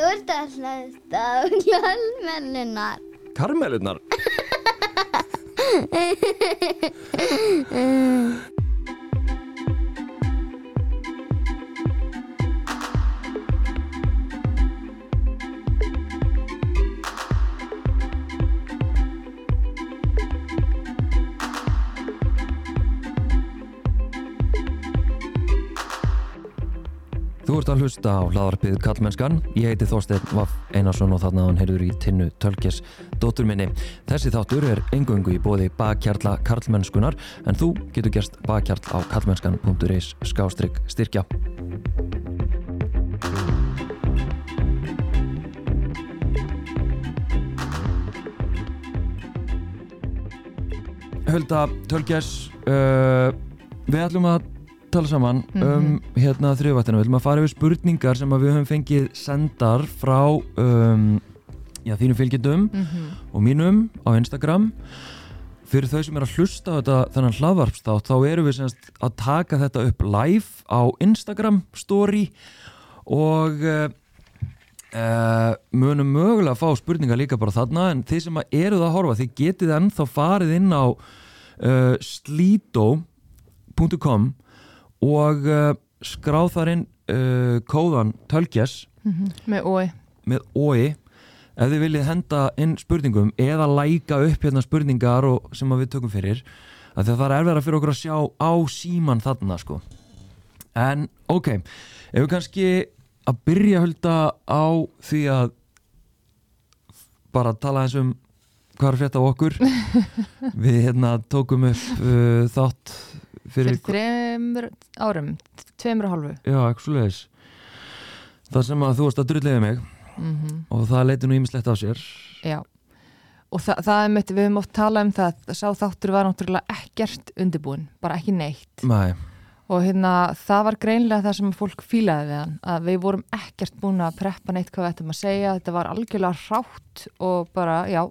Þú ert að hlusta á kjálmennunar. Karmelunar ert að hlusta á hlaðarpið Kallmennskan. Ég heiti Þorstein Vaff Einarsson og þarna hann heyrður í tinnu Tölkjes dóttur minni. Þessi þáttur er engöngu í bóði bakkjarla Karlmennskunar en þú getur gerst bakkjarl á kallmennskan.is skástrygg styrkja. Hulda Tölkjes, uh, við ætlum að tala saman um hérna þriðvættina, við ætlum að fara yfir spurningar sem við höfum fengið sendar frá um, já, þínum fylgjendum og mínum á Instagram. Fyrir þau sem er að hlusta á þetta þennan hlaðvarpstátt þá erum við semst að taka þetta upp live á Instagram story og uh, uh, munum mögulega að fá spurningar líka bara þarna en þið sem eruð að horfa þið getið ennþá farið inn á uh, slito.com og uh, skráð þar inn uh, kóðan tölgjes með ói með OI. Ef þið viljið henda inn spurningum eða læka upp hérna spurningar og, sem að við tökum fyrir að það er erfiðara fyrir okkur að sjá á síman þarna sko. En ok, ef við kannski að byrja að hölda á því að bara tala eins um hvað er að frétta á okkur. Við hérna tókum upp uh, þátt fyrir, fyrir þremur árum tveimur og hálfu. Já, ekki svo leiðis það sem að þú varst að drulliði mig mm og það leiti nú ímislegt á sér. Já. Og þa það er mitt, við höfum oft talað um það að sá þáttur var náttúrulega ekkert undirbúin bara ekki neitt. Nei, og hérna það var greinlega það sem fólk fílaði við hann að við vorum ekkert búin að preppa neitt hvað við ættum að segja. Þetta var algjörlega hrátt og bara, já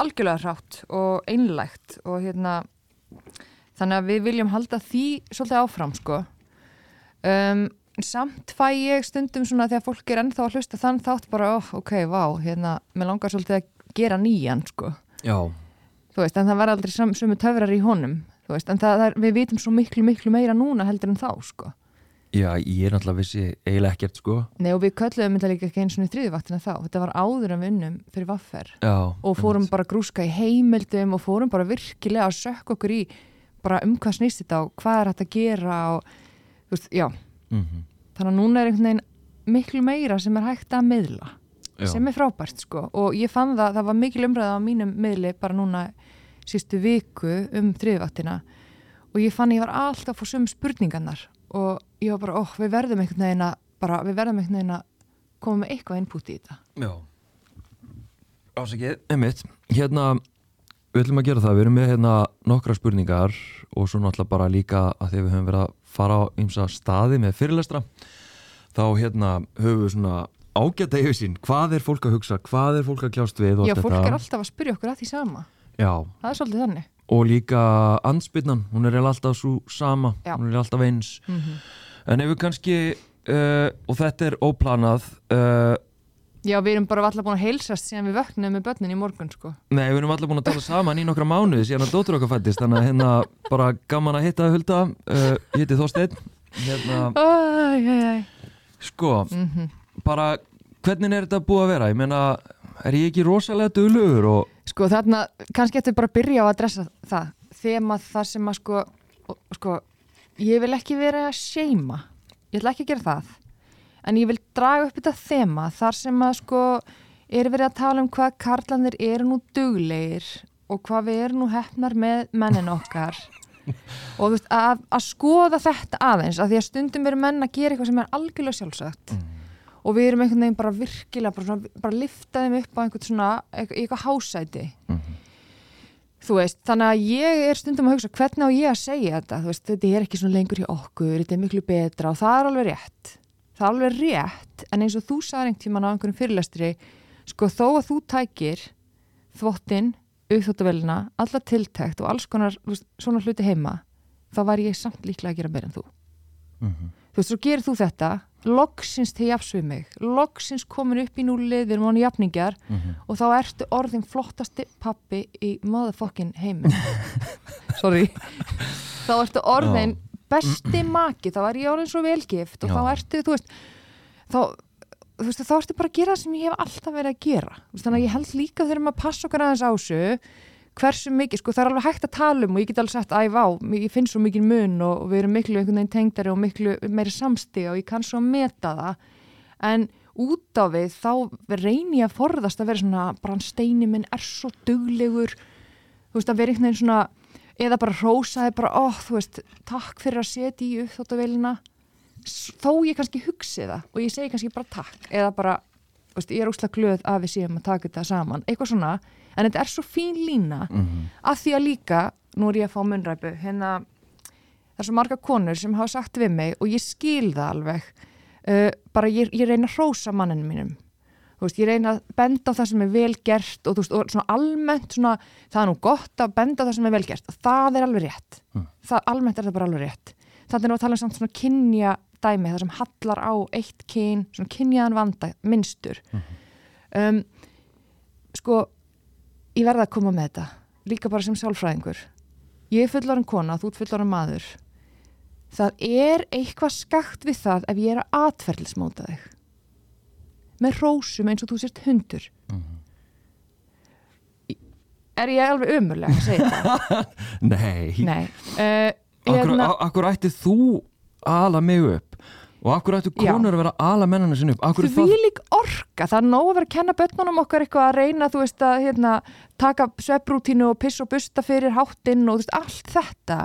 algjörlega hrátt og einlægt og hérna þannig að við viljum halda því svolítið áfram sko. Um, samt fæ ég stundum svona þegar fólk er ennþá að hlusta þann þátt bara, oh, ok, vá, hérna mér langar svolítið að gera nýjan sko. Já, þú veist, en það var aldrei sömu töfrar í honum þú veist, en það, það, við vitum svo miklu, miklu meira núna heldur en þá, sko. Já, ég er náttúrulega vissi eiginlega ekkert sko. Nei, og við kölluðum þetta líka ekki eins og í þriðivaktina þá. Þetta var áður en við unnum fyrir vaffer. Já, og fórum bara grúska í heimildum og fórum bara virkilega að sökka okkur í bara um hvað snýst þetta og hvað er hægt að gera og, þú veist, já. Mm þannig að núna er einhvern veginn miklu meira sem er hægt að miðla já. sem er frábært sko. Og ég fann það, það var mikil umræða á mínum miðli bara núna sístu viku um þriðvaktina og ég fann ég var alltaf að fá sömu spurningarnar og ég var bara, óh, við verðum einhvern veginn að bara, við verðum einhvern veginn að koma með eitthvað input í þetta. Já. Ásakið, einmitt. Hérna, við ætlum að gera það. Við erum með hérna nokkra spurningar og svo náttúrulega bara líka að því að við höfum verið að fara á ymsa staði með fyrirlestra þá hérna höfum við svona ágæta yfir sín hvað er fólk að hugsa, hvað er fólk að kljást við og Já, fólk er alltaf að spyrja okkur að því sama. Já, það er svolítið þannig. Og líka anspinnan, hún er alltaf svo sama, Já. hún er alltaf eins. Mm en ef við kannski uh, og þetta er óplanað uh, Já, við erum bara alltaf búin að heilsast síðan við vöknum með börnin í morgun sko. Nei, við erum allir búin að tala saman í nokkra mánuði síðan að dóttur okkar fættist þannig að hérna bara gaman að hitta Hulda uh, ég heiti Þorsteinn hérna, Æj, æj, æj sko, mm bara hvernig er þetta búið að vera, ég meina er ég ekki rosalega duglugur og Sko þarna, kannski ættu bara að byrja á að adressa það. Þema það sem að sko, sko ég vil ekki vera að seima ég ætla ekki að gera það en ég vil draga upp þetta þema þar sem að sko er verið að tala um hvað karlanir eru nú duglegir og hvað við erum nú hefnar með mennin okkar. Og þú veist, að, að skoða þetta aðeins, að því að stundum eru menn að gera eitthvað sem er algjörlega sjálfsagt. Og við erum einhvern veginn bara virkilega bara, svona, bara lifta þeim upp á einhvern svona eitthvað, eitthvað hásæti. Þú veist, þannig að ég er stundum að hugsa hvernig á ég að segja þetta? Þú veist, þetta er ekki svona lengur hjá okkur þetta er miklu betra og það er alveg rétt það er alveg rétt, en eins og þú sagði einhvern tímann á einhverjum fyrirlestri sko þó að þú tækir þvottinn, auðvóttavélina alla tiltækt og alls konar svona hluti heima, þá var ég samt líklega að gera meira en þú. Þú veist, svo gerir þú þetta loksins til jafs við mig loksins komin upp í núlið við erum hann jafningjar Mhm. og þá ertu orðin flottasti pappi í motherfucking heiminn sorry. Þá ertu orðin besti maki þá er ég orðin svo velgift og Já. þá ertu, þú veist þá, þú veist, þá ertu bara að gera sem ég hef alltaf verið að gera. Þannig að ég held líka þegar maður passa okkar aðeins á þessu hversu mikið, sko það er alveg hægt að tala um og ég get alveg sagt, æf á, ég finn svo mikið mun og, og við erum miklu einhvern veginn tengdari og miklu meiri samstiga og ég kann svo að meta það. En út á við þá reyni ég að forðast að vera svona bara hann steini minn er svo duglegur. Þú veist að vera einhvern veginn svona eða bara rósaði bara, ó, þú veist takk fyrir að setja í uppþóttavélina S- þó ég kannski hugsi það og ég segi kannski bara takk. Eða bara, þú veist, ég er úslega glöð að við séum að taka þetta saman, eitthvað svona. En þetta er svo fín lína Mhm. að því að líka, nú er ég að fá munræpu hérna, það er svo marga konur sem hafa sagt við mig og ég skil það alveg. Uh, bara ég, ég reyna að hrósa manninu mínum þú veist, ég reyna að benda á það sem er vel gert og þú veist, og svona almennt svona, það er nú gott að benda á það sem er vel gert. Og það er alveg rétt. Mm. það, almennt er það bara alveg rétt. Þannig er að tala um samt svona kynja dæmi það sem hallar á eitt kyn svona kynjaðan vanda, minnstur um, sko ég verða að koma með þetta líka bara sem sjálfræðingur ég er fullorinn kona, þú ert fullorinn maður. Það er eitthvað skakt við það ef ég er að atferðlismóta þig með rósum eins og þú sért hundur. Er ég alveg umurlega að segja þetta? Nei, Nei. Uh, Akkur, hérna, a- akkur ætti þú ala mig upp? Og akkur ætti Já. konur að vera ala mennina sinni upp? Akkur því það, lík orka. Það er nóg að vera að kenna börnunum okkar eitthvað að reyna þú veist að hérna, taka svepprútínu og piss og busta fyrir háttinn og þú veist allt þetta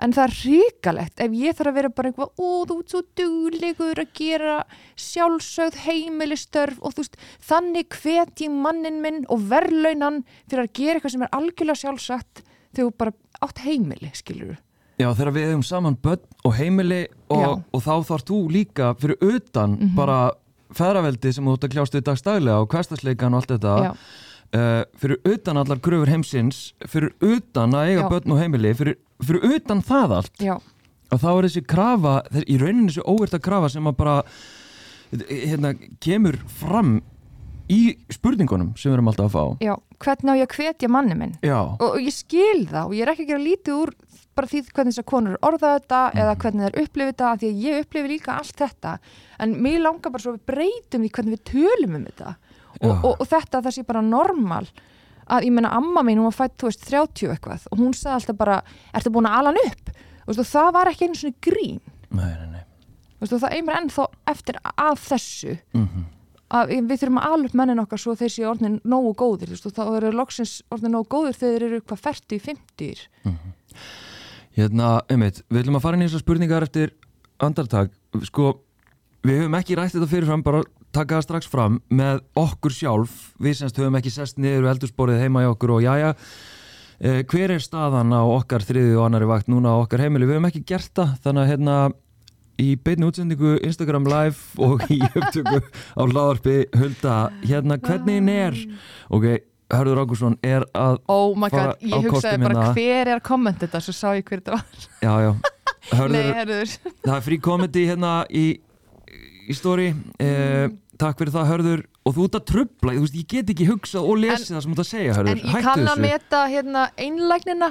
en það er ríkalegt ef ég þarf að vera bara eitthvað ó þú ert svo duglegur að gera sjálfsögð heimilistörf og þú veist þannig hvet ég mannin minn og verðlaunan fyrir að gera eitthvað sem er algjörlega sjálfsagt þegar þú bara átt heimili skilur Já, þegar við hefum saman börn og heimili og, og þá þarf þú líka fyrir utan bara feðraveldi sem þú ert að kljást við dagstæðlega og hverstasleikan og allt þetta. Já. Uh, fyrir utan allar gröfur heimsins fyrir utan að eiga Já. börn og heimili fyrir, fyrir utan það allt Já, og þá er þessi krafa, þess, í rauninni þessi óverta krafa sem að bara hérna, kemur fram í spurningunum sem við erum alltaf að fá. Já, hvernig á ég að hvetja manni minn? Og, og ég skil það og ég er ekki að gera lítið úr bara því hvernig þessar konur orða þetta eða hvernig þær upplifið þetta því að ég upplifi líka allt þetta. En mér langar bara svo að við breytum því hvernig við tölum um þetta og, og, og þetta það sé bara normal að ég meina amma mín, hún var fætt, þú veist, 30 eitthvað og hún sagði alltaf bara, ertu búin að ala hann upp? Og það var ekki einu svona grín. Nei, nei, nei. Og það eimur ennþá eftir af þessu mm að við þurfum að ala upp mennin okkar svo þeir séu orðin nógu góðir og þá eru loksins orðin nógu góðir þegar þeir eru hvað 40, 50 Hérna, einmitt, við ætlum að fara inn í þessar spurningar eftir andartak. Sko, við höfum ekki rætt þetta fyrirfram bara taka það strax fram með okkur sjálf. Við semst höfum ekki sest niður við eldursporið heima í okkur og jæja eh, hver er staðan á okkar þriði og annari vakt núna á okkar heimili, við höfum ekki gert það þannig að hérna í beinni útsendingu Instagram live og í upptöku á hlaðarpi hulda, hérna hvernig er ok, Hörður Ágússon er að Oh my god, ég hugsaði bara hérna. hver er að kommenta þetta? Svo sá ég hver þetta var. Já, já, Nei, Hörður, herður það er frí komedi hérna í, í story eh, takk fyrir það Hörður og þú ert að trubla, veist, ég get ekki hugsað og lesið það sem þú ert að segja Hörður En ég kann að meta hérna einlægnina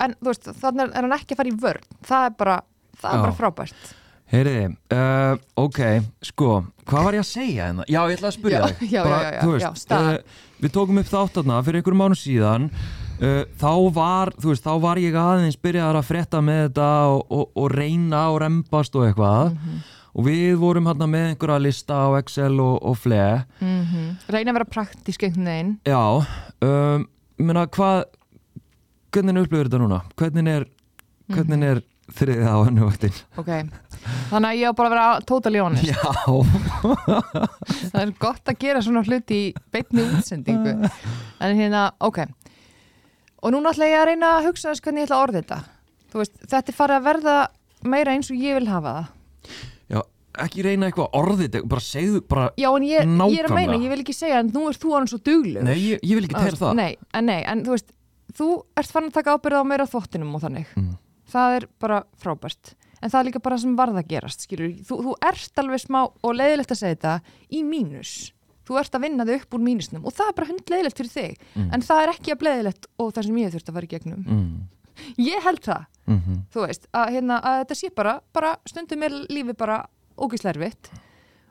en veist, þannig er hann ekki að fara í vörn það er bara, það er Já. bara frábært Heyriði, uh, ok, sko, hvað var ég að segja hérna? Já, ég ætla að spyrja Já, þig. já, já, já, já, veist, staðan. uh, við tókum upp þáttarna fyrir einhverjum mánu síðan, uh, þá var, þú veist, þá var ég aðeins byrjaðar að frétta með þetta og, og, og reyna og rembast og eitthvað Mhm. Og við vorum hérna með einhverja lista á Excel og, og fle. mm Reyna að vera praktísk einhvern veginn. Já, um, ég meina, hvað, hvernig upplifir þetta núna? Hvernig er, hvernig er þriðið á hennu vaktin? Ok, þannig að ég á bara að vera totally honest. Já, Það er gott að gera svona hluti í beinni útsendingu. En hérna, ok. Og núna ætla ég að reyna að hugsa þess hvernig ég ætla að orða þetta. Veist, þetta er farið að verða meira eins og ég vil hafa það ekki reyna eitthvað orðið, bara segðu, bara, Já, en ég, ég er að Nákvæmlega. meina, ég vil ekki segja en nú ert þú orðin svo duglegur. Nei, ég, ég vil ekki tæra það. Nei, en nei, en þú veist þú ert fann að taka ábyrða á meira þvottinum og þannig. Mm. það er bara frábært. En það er líka bara sem varð að gerast skilur, þú, þú ert alveg smá og leiðilegt að segja þetta í mínus. Þú ert að vinna þig upp úr mínusnum og það er bara hundleiðilegt fyrir þig. Mm. en það er ekki að leiðilegt og það sem ég þurft að fara í gegnum. Mm, ég held það, mm þú veist að, hérna, að þetta sé bara, bara stundum er lífi bara ógislervitt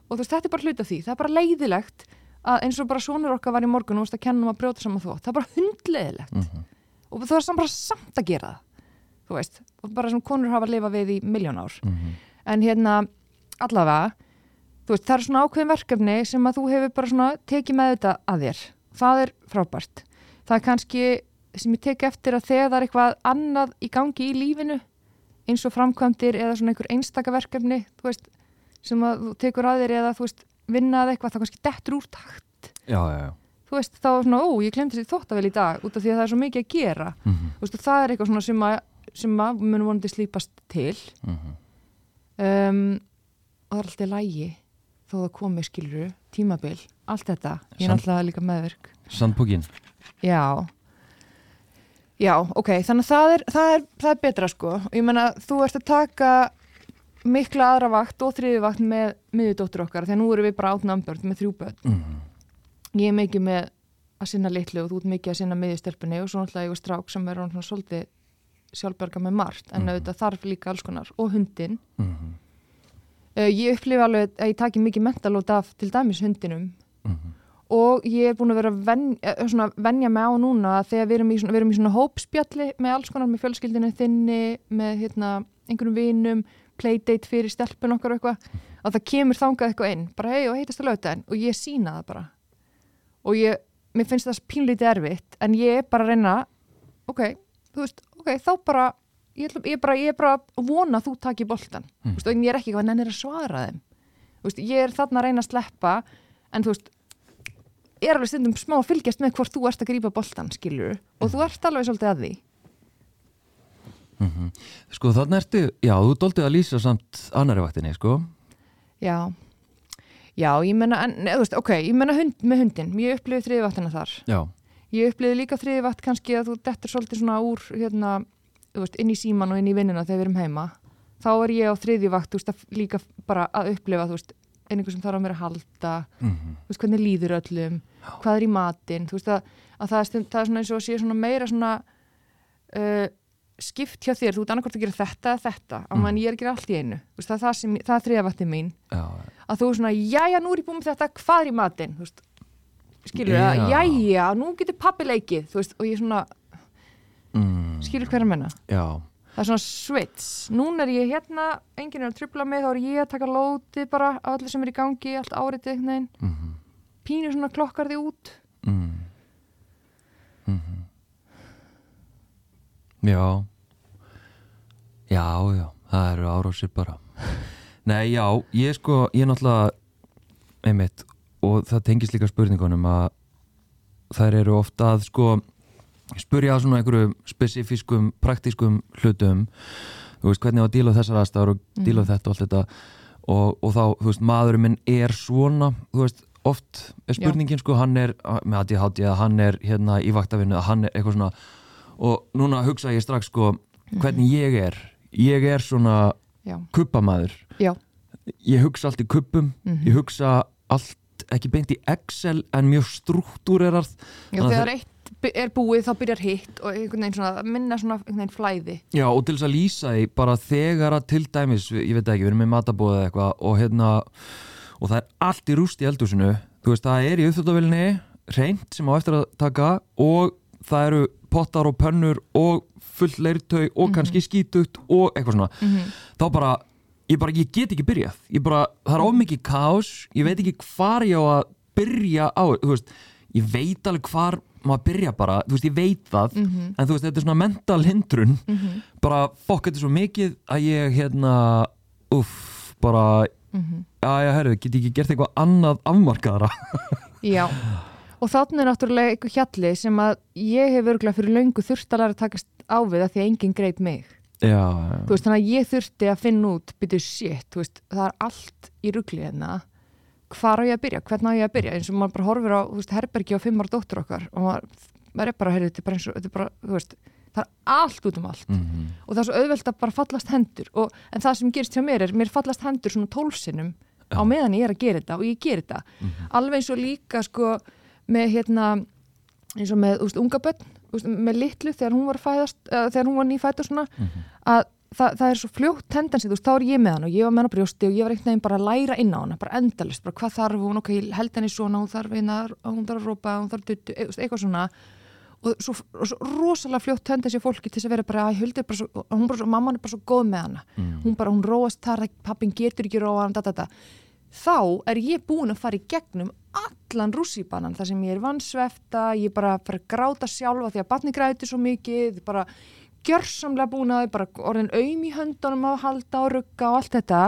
og þú veist, þetta er bara hluta því, það er bara leiðilegt að eins og bara sonur okkar var í morgun og þú veist að kenna um að brjóta saman þvótt, það er bara hundleiðilegt. Mhm. og þú er samt bara samt að gera það þú veist, og bara sem konur hafa að lifa við í miljón ár. Mhm, en hérna allavega þú veist, það er svona ákveðin verkefni sem að þú hefur bara svona tekið með þetta að þér. Það er frábært. Það er kannski sem ég tek eftir að þegar það er eitthvað annað í gangi í lífinu eins og framkvæmdir eða svona einhver einstaka verkefni þú veist, sem að þú tekur að þér eða þú veist, vinnað eitthvað, það kannski dettur úr takt. Já, já, já. Þú veist, þá svona, ó, ég glemdi þessi þóttavel í dag út af því að það er svo mikið að gera. Mhm, þú veist, það er eitthvað svona sem að, sem að munum vonandi slípast til. Mhm, um, og það er alltaf lægi þó það komi skiluru, tímabil allt þetta, ég er alltaf líka meðvirk. Sandpókin já. Já, ok, þannig að það er, það er, það er betra sko, ég menna þú ert að taka mikla aðra vakt og þriði vakt með miðjudóttur okkar þegar nú erum við bara átnambörn með þrjú börn. Mhm, ég er mikið með að sinna litlu og þú ert mikið að sinna miðjustelpunni og svo náttúrulega ég var strák sem er svona svolítið sjálfberga með margt en Mhm. auðvitað þarf líka alls konar og hundin mhm, Uh, ég upplifa alveg að ég taki mikið mentalót af til dæmis hundinum. Mhm, og ég er búin að vera að ven, uh, svona, venja mig á núna að þegar við erum í svona, svona hópspjalli með alls konar með fjölskyldinu þinni með hérna, einhverjum vinum playdate fyrir stelpun okkar og eitthvað að það kemur þangað eitthvað inn. Bara hei og heitast að lauta og ég sína það bara. Og ég, mér finnst það pínlítið erfitt en ég er bara að reyna ok, þú veist, ok, þá bara ég, er bara, ég er bara að vona að þú taki boltan Mm. mm. veist, og ég er ekki eitthvað nennir að svara þeim. Þú veist, ég er þarna að reyna að sleppa en þú veist ég er alveg stundum smá að fylgjast með hvort þú ert að grípa boltan skilur og þú ert alveg svolítið að því mhm. Sko þannig ertu, já, þú doldið að lýsa samt annari vaktinni, sko. Já, já, ég menna en, ne, þú veist, ok, ég menna hund, með hundin ég upplifið þriðvattina þar. Já, ég upplifið líka þriðvatt kannski að þú dettur svolítið svona úr hérna, þú veist, inn í síman og inn í vinnuna þegar við erum heima. Þá er ég á þriðjuvakt, þú veist, að líka bara að upplifa, þú veist, einhver sem þarf á mér að halda. Mhm, þú veist, hvernig líður öllum? Hvað er í matinn, þú veist að, að það, er það er svona eins og að sé svona meira svona uh, skipt hjá þér, þú ert annarkvæmt að gera þetta eða þetta, á Mm. meðan ég er að gera allt í einu. Veist, það það sem, það þriðavatti mín. Já, að þú er svona, jæja, nú er ég búin með þetta hvað er í matinn, þú veist skilur það, Já. jæja, nú getur pappi leikið. Þú veist, og ég svona, mm, skilur hver að menna já, það er svona switch, núna er ég hérna enginn er að trubla mig, þá er ég að taka lóti bara af allir sem er í gangi, allt áritið einhvern veginn, mhm, pínu svona klokkar því út. Mm, mhm Já. Já, já, það eru árásir bara. Nei, já, ég sko, ég náttúrulega einmitt, og það tengist líka spurningunum að þær eru ofta að sko spurja að svona einhverju spesifískum praktískum hlutum. Þú veist, hvernig á að díla þessar aðstæður og díla við þetta og allt þetta. Og, og þá, þú veist, maðurinn minn er svona, þú veist, oft er spurningin sko, hann er með ADHD eða hann er hérna í vaktavinnu eða hann er eitthvað svona og núna hugsa ég strax sko, hvernig ég er. Ég er svona já, ég hugsa allt í kuppum Mhm. ég hugsa allt ekki beint í Excel en mjög að þegar eitt er búið þá byrjar hitt og svona, minna svona flæði. Já, og til þess að lýsa því bara þegar að til dæmis, ég veit ekki, við erum með matabóð eða eitthvað og hérna og það er allt í rúst í eldhúsinu. Þú veist, það er í uppþjóttavilni reynd sem á eftir að taka og það eru pottar og pönnur og full leirtau og kannski skítugt og eitthvað svona. Mhm. þá bara, ég bara, ég get ekki byrjað. Ég bara, það er of mikið kaos. Ég veit ekki hvar ég á að byrja á, þú veist, ég veit alveg hvar maður byrja bara, þú veist, ég veit það Mhm. en þú veist, þetta er svona mental hindrun. Mhm. bara fokk, þetta er svo mikið að ég hérna, uff, bara Mhm. já, já, herru, get ég ekki gert eitthvað annað afmarkaðara? Já, og þannig er náttúrulega eitthvað hjalli sem að ég hef örgulega fyrir löngu þurft að læra að takast á við að því að enginn greip mig. já, Þú veist, þannig að ég þurfti að finna út, byrju shit, veist, það er allt í rugli hérna. Hvar á ég að byrja? Hvernig á ég að byrja? Eins og maður bara horfir á, veist, herbergi á fimmar dóttur okkar og maður maður er bara, heyrðu, þetta er bara eins og þetta er bara, þú veist, það er allt út um allt Mhm. og það er svo auðvelt að bara fallast hendur og, en það sem gerist hjá mér er, mér fallast hendur svona tólfsinnum á Já. meðan ég er að gera þetta og ég ger þetta alveg eins og líka sko með hérna eins og með úst, unga börn úst, með litlu þegar hún var fæðast uh, þegar hún var nýfætt og svona að það, það er svo fljótt tendensi, þú veist, þá er ég með hann og ég var með hann á brjósti og ég var einhvern veginn bara að læra inn á hana, bara endalist, bara hvað þarf hún, ok, ég held henni svona, hún þarf eina, hún þarf að rópa, hún þarf duttu, e- eitthvað svona. Og svo, og svo rosalega fljótt tendensi fólki til þess að vera bara, að huldi er bara svo, hún bara svo, mamman er bara svo góð með hana, hún bara, hún róast þar, pappin getur ekki róa hann, da, da, da. þá er ég búin að fara í gegnum allan rússibanan þar sem ég er vannsvefta, ég bara fyrir að gráta sjálfa því að batni græti svo mikið, bara gjörsamlega búin að þau bara orðin aum í höndunum að halda og rugga og allt þetta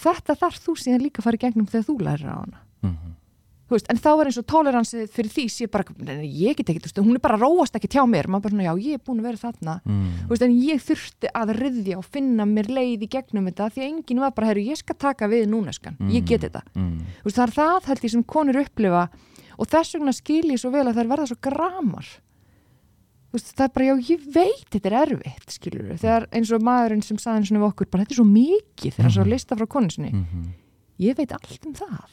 þetta þarf þú síðan líka að fara í gegnum þegar þú lærir á hana Mhm. Þú veist, en þá er eins og toleransið fyrir því sé bara, nei, nei, ég get ekki, hún er bara róast ekki hjá mér, maður bara svona, já, ég er búin að vera þarna. Mm. veist, en ég þurfti að ryðja og finna mér leið í gegnum þetta því að enginn var bara, herru, ég skal taka við núna skan, ég get þetta. Mm. Veist, það er það held ég sem konur upplifa og þess vegna skil ég svo vel að þær verða svo gramar. Það er bara, já, ég veit þetta er erfitt, skilur við, þegar eins og maðurinn sem saði eins og okkur, bara þetta er svo mikið þegar hann svo lista frá konu sinni, Mhm. ég veit allt um það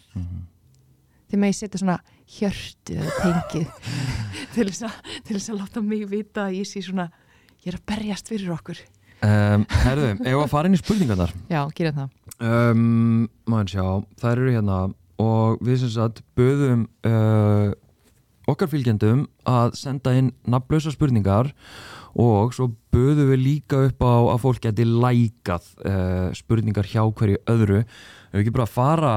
þegar maður ég setja svona hjörtu eða tengið til þess, að, til þess að láta mig vita að ég sé svona, ég er að berjast fyrir okkur. Um, herðu, ef að fara inn í spurningarnar? Já, gera það. Um, maður sjá, þær eru hérna. Og við sem sagt böðum uh, okkar fylgjendum að senda inn nafnlösa spurningar og svo böðum við líka upp á að fólk geti lækað uh, spurningar hjá hverju öðru. Ef við ekki bara fara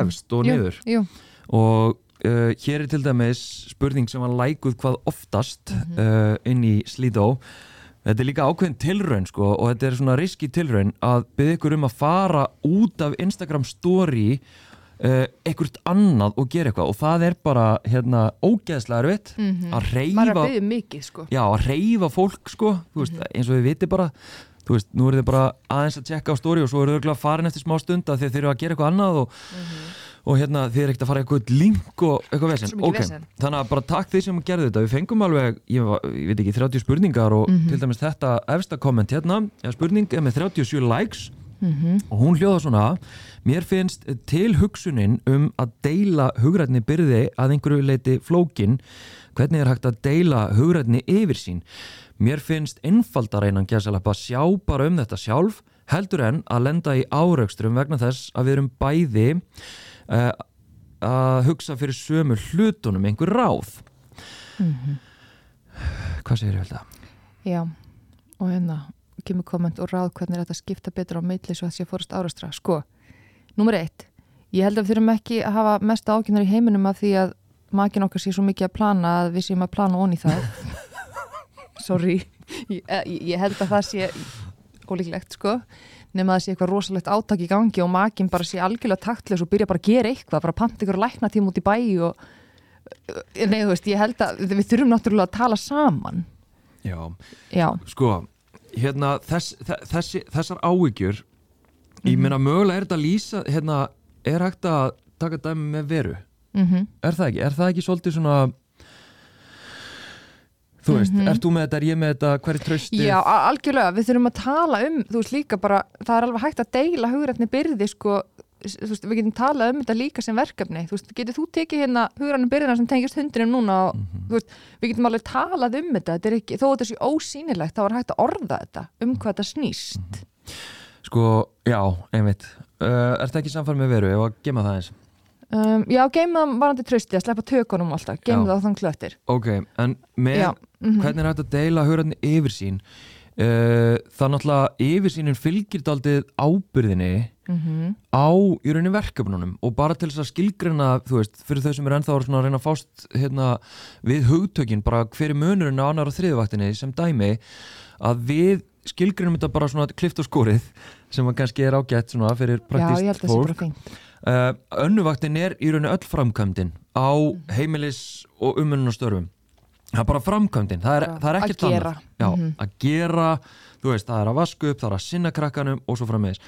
efst og niður? Mhm. Jú, jú. Og uh, hér er til dæmis spurning sem var lækuð hvað oftast uh, inn í Slídó. Þetta er líka ákveðin tilraun sko, og þetta er svona riski tilraun að byggja ykkur um að fara út af Instagram story uh, ekkert annað og gera eitthvað. Og það er bara hérna ógeðslega erfitt að Mhm. maður er reyfa að byggja mikið sko. Já, að reyfa fólk sko, þú veist, eins og við viti bara. Þú veist, nú eru þið bara aðeins að tjekka á story og svo eru þau örugglega farin eftir smá stund að þeir eru að gera eitthvað annað og, og hérna þið er ekkert að fara eitthvað link og eitthvað vesen, ok, vesen. þannig að bara takk þeir sem gerðu þetta, við fengum alveg ég, ég veit ekki, 30 spurningar og til dæmis þetta efsta komment hérna. Spurning er með 37 likes. Og hún hljóða svona mér finnst til hugsunin um að deila hugrætni byrði að einhverju leiti flókin. Hvernig er hægt að deila hugrætni yfir sín? Mér finnst einfaldar einan gæsalappa að sjá bara um þetta sjálf heldur en að lenda í áraugstrum vegna þess að við erum bæði uh, að hugsa fyrir sömu hlutunum einhver ráð hvað segir ég vel það? Já, og hérna kemur komment og ráð hvernig er þetta skipta betur á milli svo að það sé fórust árastra. Sko, nummer eitt, ég held að við þurfum ekki að hafa mest ákynnar í heiminum af því að makin okkar sé svo mikið að plana að við séum að plana onni það. Sorry, ég ég held að það sé ólíklegt, sko nema að það sé eitthvað rosalegt átak í gangi og makin bara sé algjörlega taktlegs og byrja bara að gera eitthvað, bara panta ykkur lækna tíma út í bæ og Nei, þú veist, ég held að við þurfum náttúrulega að tala saman. Já, Já, sko hérna, þess, þessi, þessar áhyggjur ég meina mögulega er þetta að lýsa hérna, er hægt að taka dæmi með veru mhm. er það ekki, er það ekki svolítið svona þú veist, ert þú með þetta, er ég með þetta hver er tröstið Já, algjörlega, við þurfum að tala um þú veist líka bara, það er alveg hægt að deila hugrætni byrði sko þú veist, við getum talað um þetta líka sem verkefni þú veist, getur þú tekið hérna hugrætni byrðina sem tengist hundinum núna og þú veist, við getum alveg talað um þetta, þetta er ekki, þó þetta sé ósýnilegt þá er hægt að orða þetta um hvað þetta snýst. Sko, já, einmitt. Uh, er það ekki samfæður um, Já, geimum varandi trösti að sleppa tökunum alltaf, það á þann klöttir ok, en með Já, mhm. hvernig er hægt að deila hugrætni yfir sín? Uh, það náttúrulega yfir sínin fylgir daldið ábyrðinni Mhm. á í rauninni verkefnunum og bara til þess að skilgrina þú veist, fyrir þau sem er ennþá að reyna að fást hérna, við hugtökin bara hver er munurinn á annar og þriðvaktinni sem dæmi að við skilgrinum þetta bara svona klift og skórið sem kannski er ágætt svona fyrir Já, ég held praktist að það sé bara fólk. fínt uh, önnuvaktin er í rauninni öll framkvæmdin á heimilis og umönnunastörfum það er bara framkvæmdin, það er, það er að ekkert gera. annað. Já, Mhm. að gera, þú veist, það er að vasku upp það er að sinna krakkanum og svo frammeðis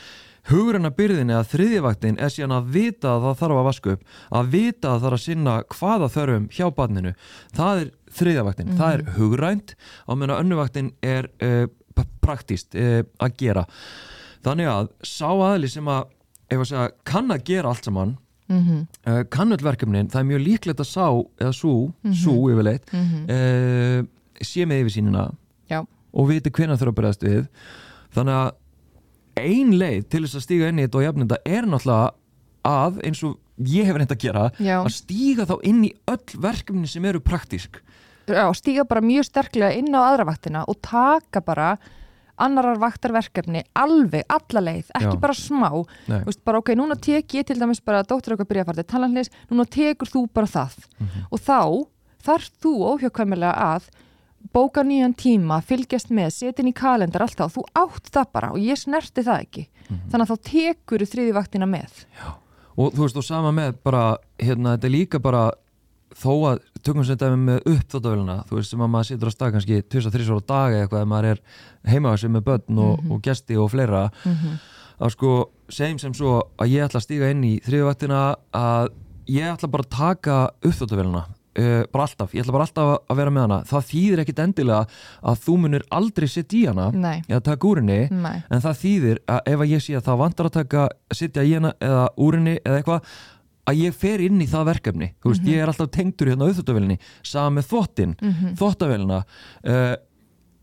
hugurinn að byrðinni að þriðjavaktin er síðan að vita að það þarf að vaska upp að vita að það þarf að sinna hvaða þörfum hjá barninu. Það er þriðjavaktin, það er hugrænt á meðan önnuvaktin er uh, praktíst uh, að gera. Þannig að sá aðli sem að, að segja, kann að gera allt saman mm uh, kann öll verkefnin, það er mjög líklegt að sá eða sú, sú yfirleitt uh, sé með yfirsýnina Já. og viti hvenær þurfa að bregðast við. Þannig að ein leið til þess að stíga inn í þetta og jafna þetta er náttúrulega að eins og ég hef reynd að gera Já. að stíga þá inn í öll verkefni sem eru praktísk. Já, stíga bara mjög sterklega inn á aðra vaktina og taka bara annarar vaktarverkefni alveg, alla leið, ekki Já. bara smá. Veist, bara ok, núna tek ég til dæmis bara dóttur okkar byrja að fara til talanlis, núna tekur þú bara það. Mhm. og þá þarf þú óhjákvæmilega að bóka nýjan tíma, fylgjast með setin í kalendar, allt þá, þú átt það bara og ég snerti það ekki. Mhm. þannig að þá tekur þú þriði vaktina með. Og þú veist og sama með bara hérna þetta er líka bara þó að tökum sem dæmi með uppþóttavélina þú veist sem að maður situr á stað kannski 2-3 á dag eða eitthvað ef maður er heima á sig með börn og, og gesti og fleira að sko segjum sem svo að ég ætla að stíga inn í þriðvættina að ég ætla bara að taka uppþóttavélina uh, bara alltaf, ég ætla bara alltaf að vera með hana. Það þýðir ekkit endilega að þú munir aldrei sitt í hana Nei. eða taka úr henni en það þýðir að ef að ég sé að það vantar að taka í að ég fer inn í það verkefni. Þú veist, ég er alltaf tengdur hérna auðvitaðvelinni sama með þvottin, mm þvottavélina uh,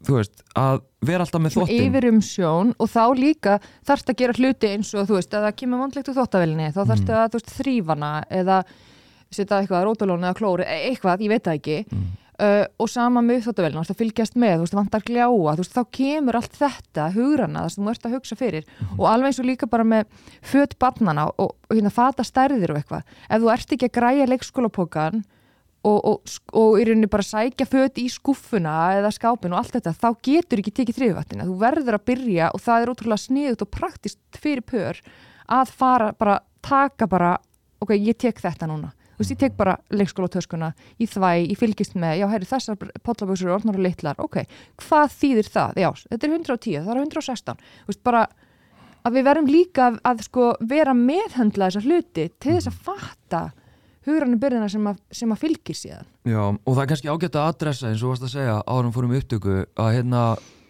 þú veist að vera alltaf með þvottin. yfir umsjón og þá líka þarfst að gera hluti eins og þú veist að það kemur vondlegt úr þóttavelinni þá þarfst Mm. að þú veist þrýfana eða setja eitthvað rótalón eða klóri e- eitthvað, ég veit það ekki. Mm. Uh, og sama með þóttavelina, þú veist að fylgjast með þú veist að vantar gljáa, þú veist þá kemur allt þetta hugrana, það sem þú ert að hugsa fyrir Mhm. og alveg eins og líka bara með föt barnana og, og hérna fata stærðir og eitthvað, ef þú ert ekki að græja leikskólapókan og, og, og í rauninni bara sækja föt í skúffuna eða skápin og allt þetta, þá getur ekki tekið þriðvattina. Þú verður að byrja og það er ótrúlega sniðut og praktist fyrir pör að fara bara, taka bara, ok, ég tek þetta núna. Veist, ég tek bara leikskólatöskuna í þvæ, ég fylgist með, já, herri, þessar pollaböksur eru orðnar og litlar, ok, hvað þýðir það? Já, þetta er 110, það er 116. Þú veist, bara að við verðum líka að, að sko vera meðhöndla þessa hluti til þess að fatta hugrannu byrðina sem að, sem að fylgir síðan. Já, og það er kannski ágætt að adressa eins og varst að segja áður en fórum upptöku að hérna,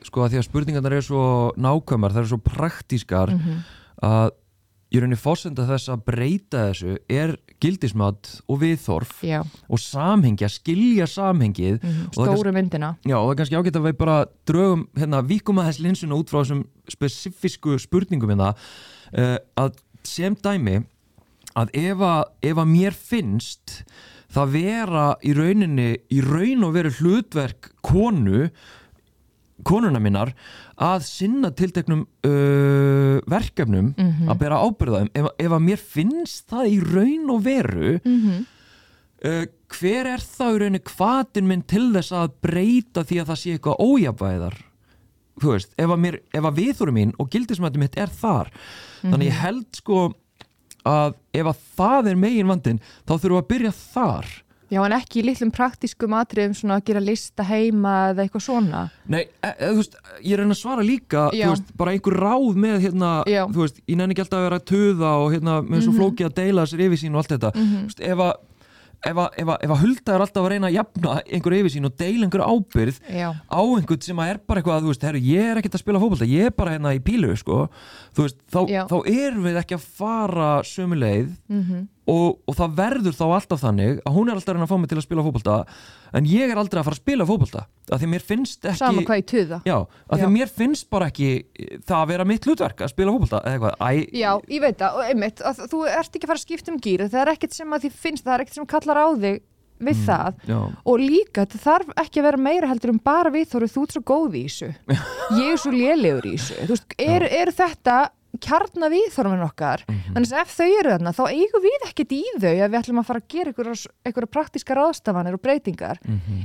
sko að því að spurningarnar eru svo nákvæmar, það eru svo praktískar að í rauninni fórsenda þess að breyta þessu er gildismat og viðþorf Já, og samhengi, að skilja samhengið mm það stóru myndina. Já, og það er kannski ágætt að við bara drögum, hérna, víkum að þess linsuna út frá þessum spesifisku spurningum hérna, uh, að sem dæmi að ef að, ef að mér finnst það vera í rauninni, í raun og veru hlutverk konu, konuna minnar, að sinna tilteknum uh, verkefnum að bera ábyrðaðum, ef, ef að mér finnst það í raun og veru Mm uh, hver er þá í rauninni hvatin minn til þess að breyta því að það sé eitthvað ójafvæðar þú veist, ef að, mér, ef að viðþóru mín og gildismætti mitt er þar. Þannig ég held sko að ef að það er megin vandin þá þurfum við að byrja þar Já, en ekki í litlum praktískum atriðum svona að gera lista heima eða eitthvað svona. Nei, e, e, þú veist, ég reyna að svara líka Já. þú veist, bara einhver ráð með hérna, Já. þú veist, ég nenni ekki alltaf að vera að tuða og hérna, með svo flókið að deila þessar yfirsýn og allt þetta, þú veist, ef að ef að, ef að, ef að hulda er alltaf að reyna að jafna einhver yfirsýn og deila einhver ábyrð Já. á einhvern sem að er bara eitthvað að, þú veist, herru, ég er ekkert að spila fótbolta, ég er bara hérna í pílu, sko, þú veist, þá, þá Mm og, og það verður þá alltaf þannig að hún er alltaf reyna að fá mig til að spila fótbolta en ég er aldrei að fara að spila fótbolta af því mér finnst ekki Sama hvað í tuða. Já, af því mér finnst bara ekki það að vera mitt hlutverk að spila eitthvað, æ, Já, ég veit það, og einmitt, að þú ert ekki að fara að skipta um gýr, það er ekkert sem að því finnst, það er ekkert sem kallar á þig við það. já, og líka það þarf ekki að vera meira heldur um bara við þú ert svo góð í þessu. Ég er svo lélegur í þessu. Þú veist, er, er þetta kjarna viðþorfin okkar. Þannig að ef þau eru þarna þá eigum við ekkert í þau ef við ætlum að fara að gera einhverja, einhverja praktíska ráðstafanir og breytingar.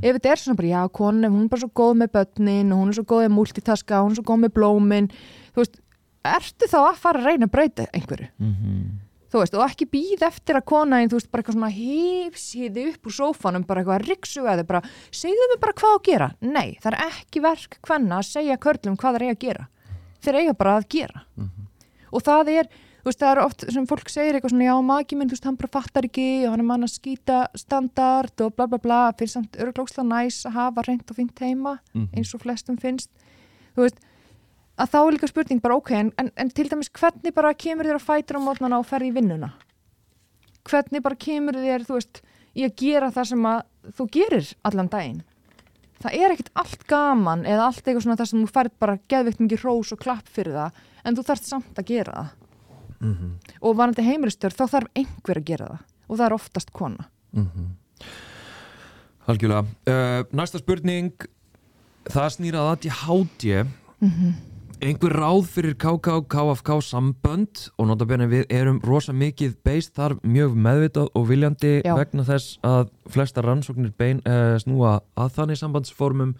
Ef þetta er svona bara, já, konin, hún er bara svo góð með börnin og hún er svo góð með multitaska hún er svo góð með blómin þú veist, ertu þá að fara að reyna að breyta einhverju? Þú veist, og ekki býð eftir að konaðin, þú veist, bara eitthvað svona hifsiði upp úr sófanum, bara eitthvað að riksuga þið, bara, segðu mig bara það það og það er, þú veist, það er oft sem fólk segir eitthvað svona, já, maki minn, þú veist, hann bara fattar ekki og hann er mann að skýta standard og bla bla bla, fyrir samt örglóksla næs að hafa reynd og fínt heima Mhm. eins og flestum finnst. Þú veist, að þá er líka spurning bara ok, en, en, til dæmis hvernig bara kemur þér að fætur á mótnana og ferði í vinnuna? Hvernig bara kemur þér, þú veist í að gera það sem að þú gerir allan daginn? Það er ekkert allt gaman eða allt eitthvað svona þar sem þú færð bara geðvikt mikið rós og klapp fyrir það en þú þarft samt að gera það. Mhm. og varandi heimilistör þá þarf einhver að gera það. Og það er oftast kona. Mhm. Algjörlega. Uh, Næsta spurning. Það snýrað að ég háti einhver ráð fyrir KK KFK sambönd? Og notabene við erum rosa mikið beist þar mjög meðvitað og viljandi Já. vegna þess að flesta rannsóknir bein, uh, snúa að þannig sambandsformum.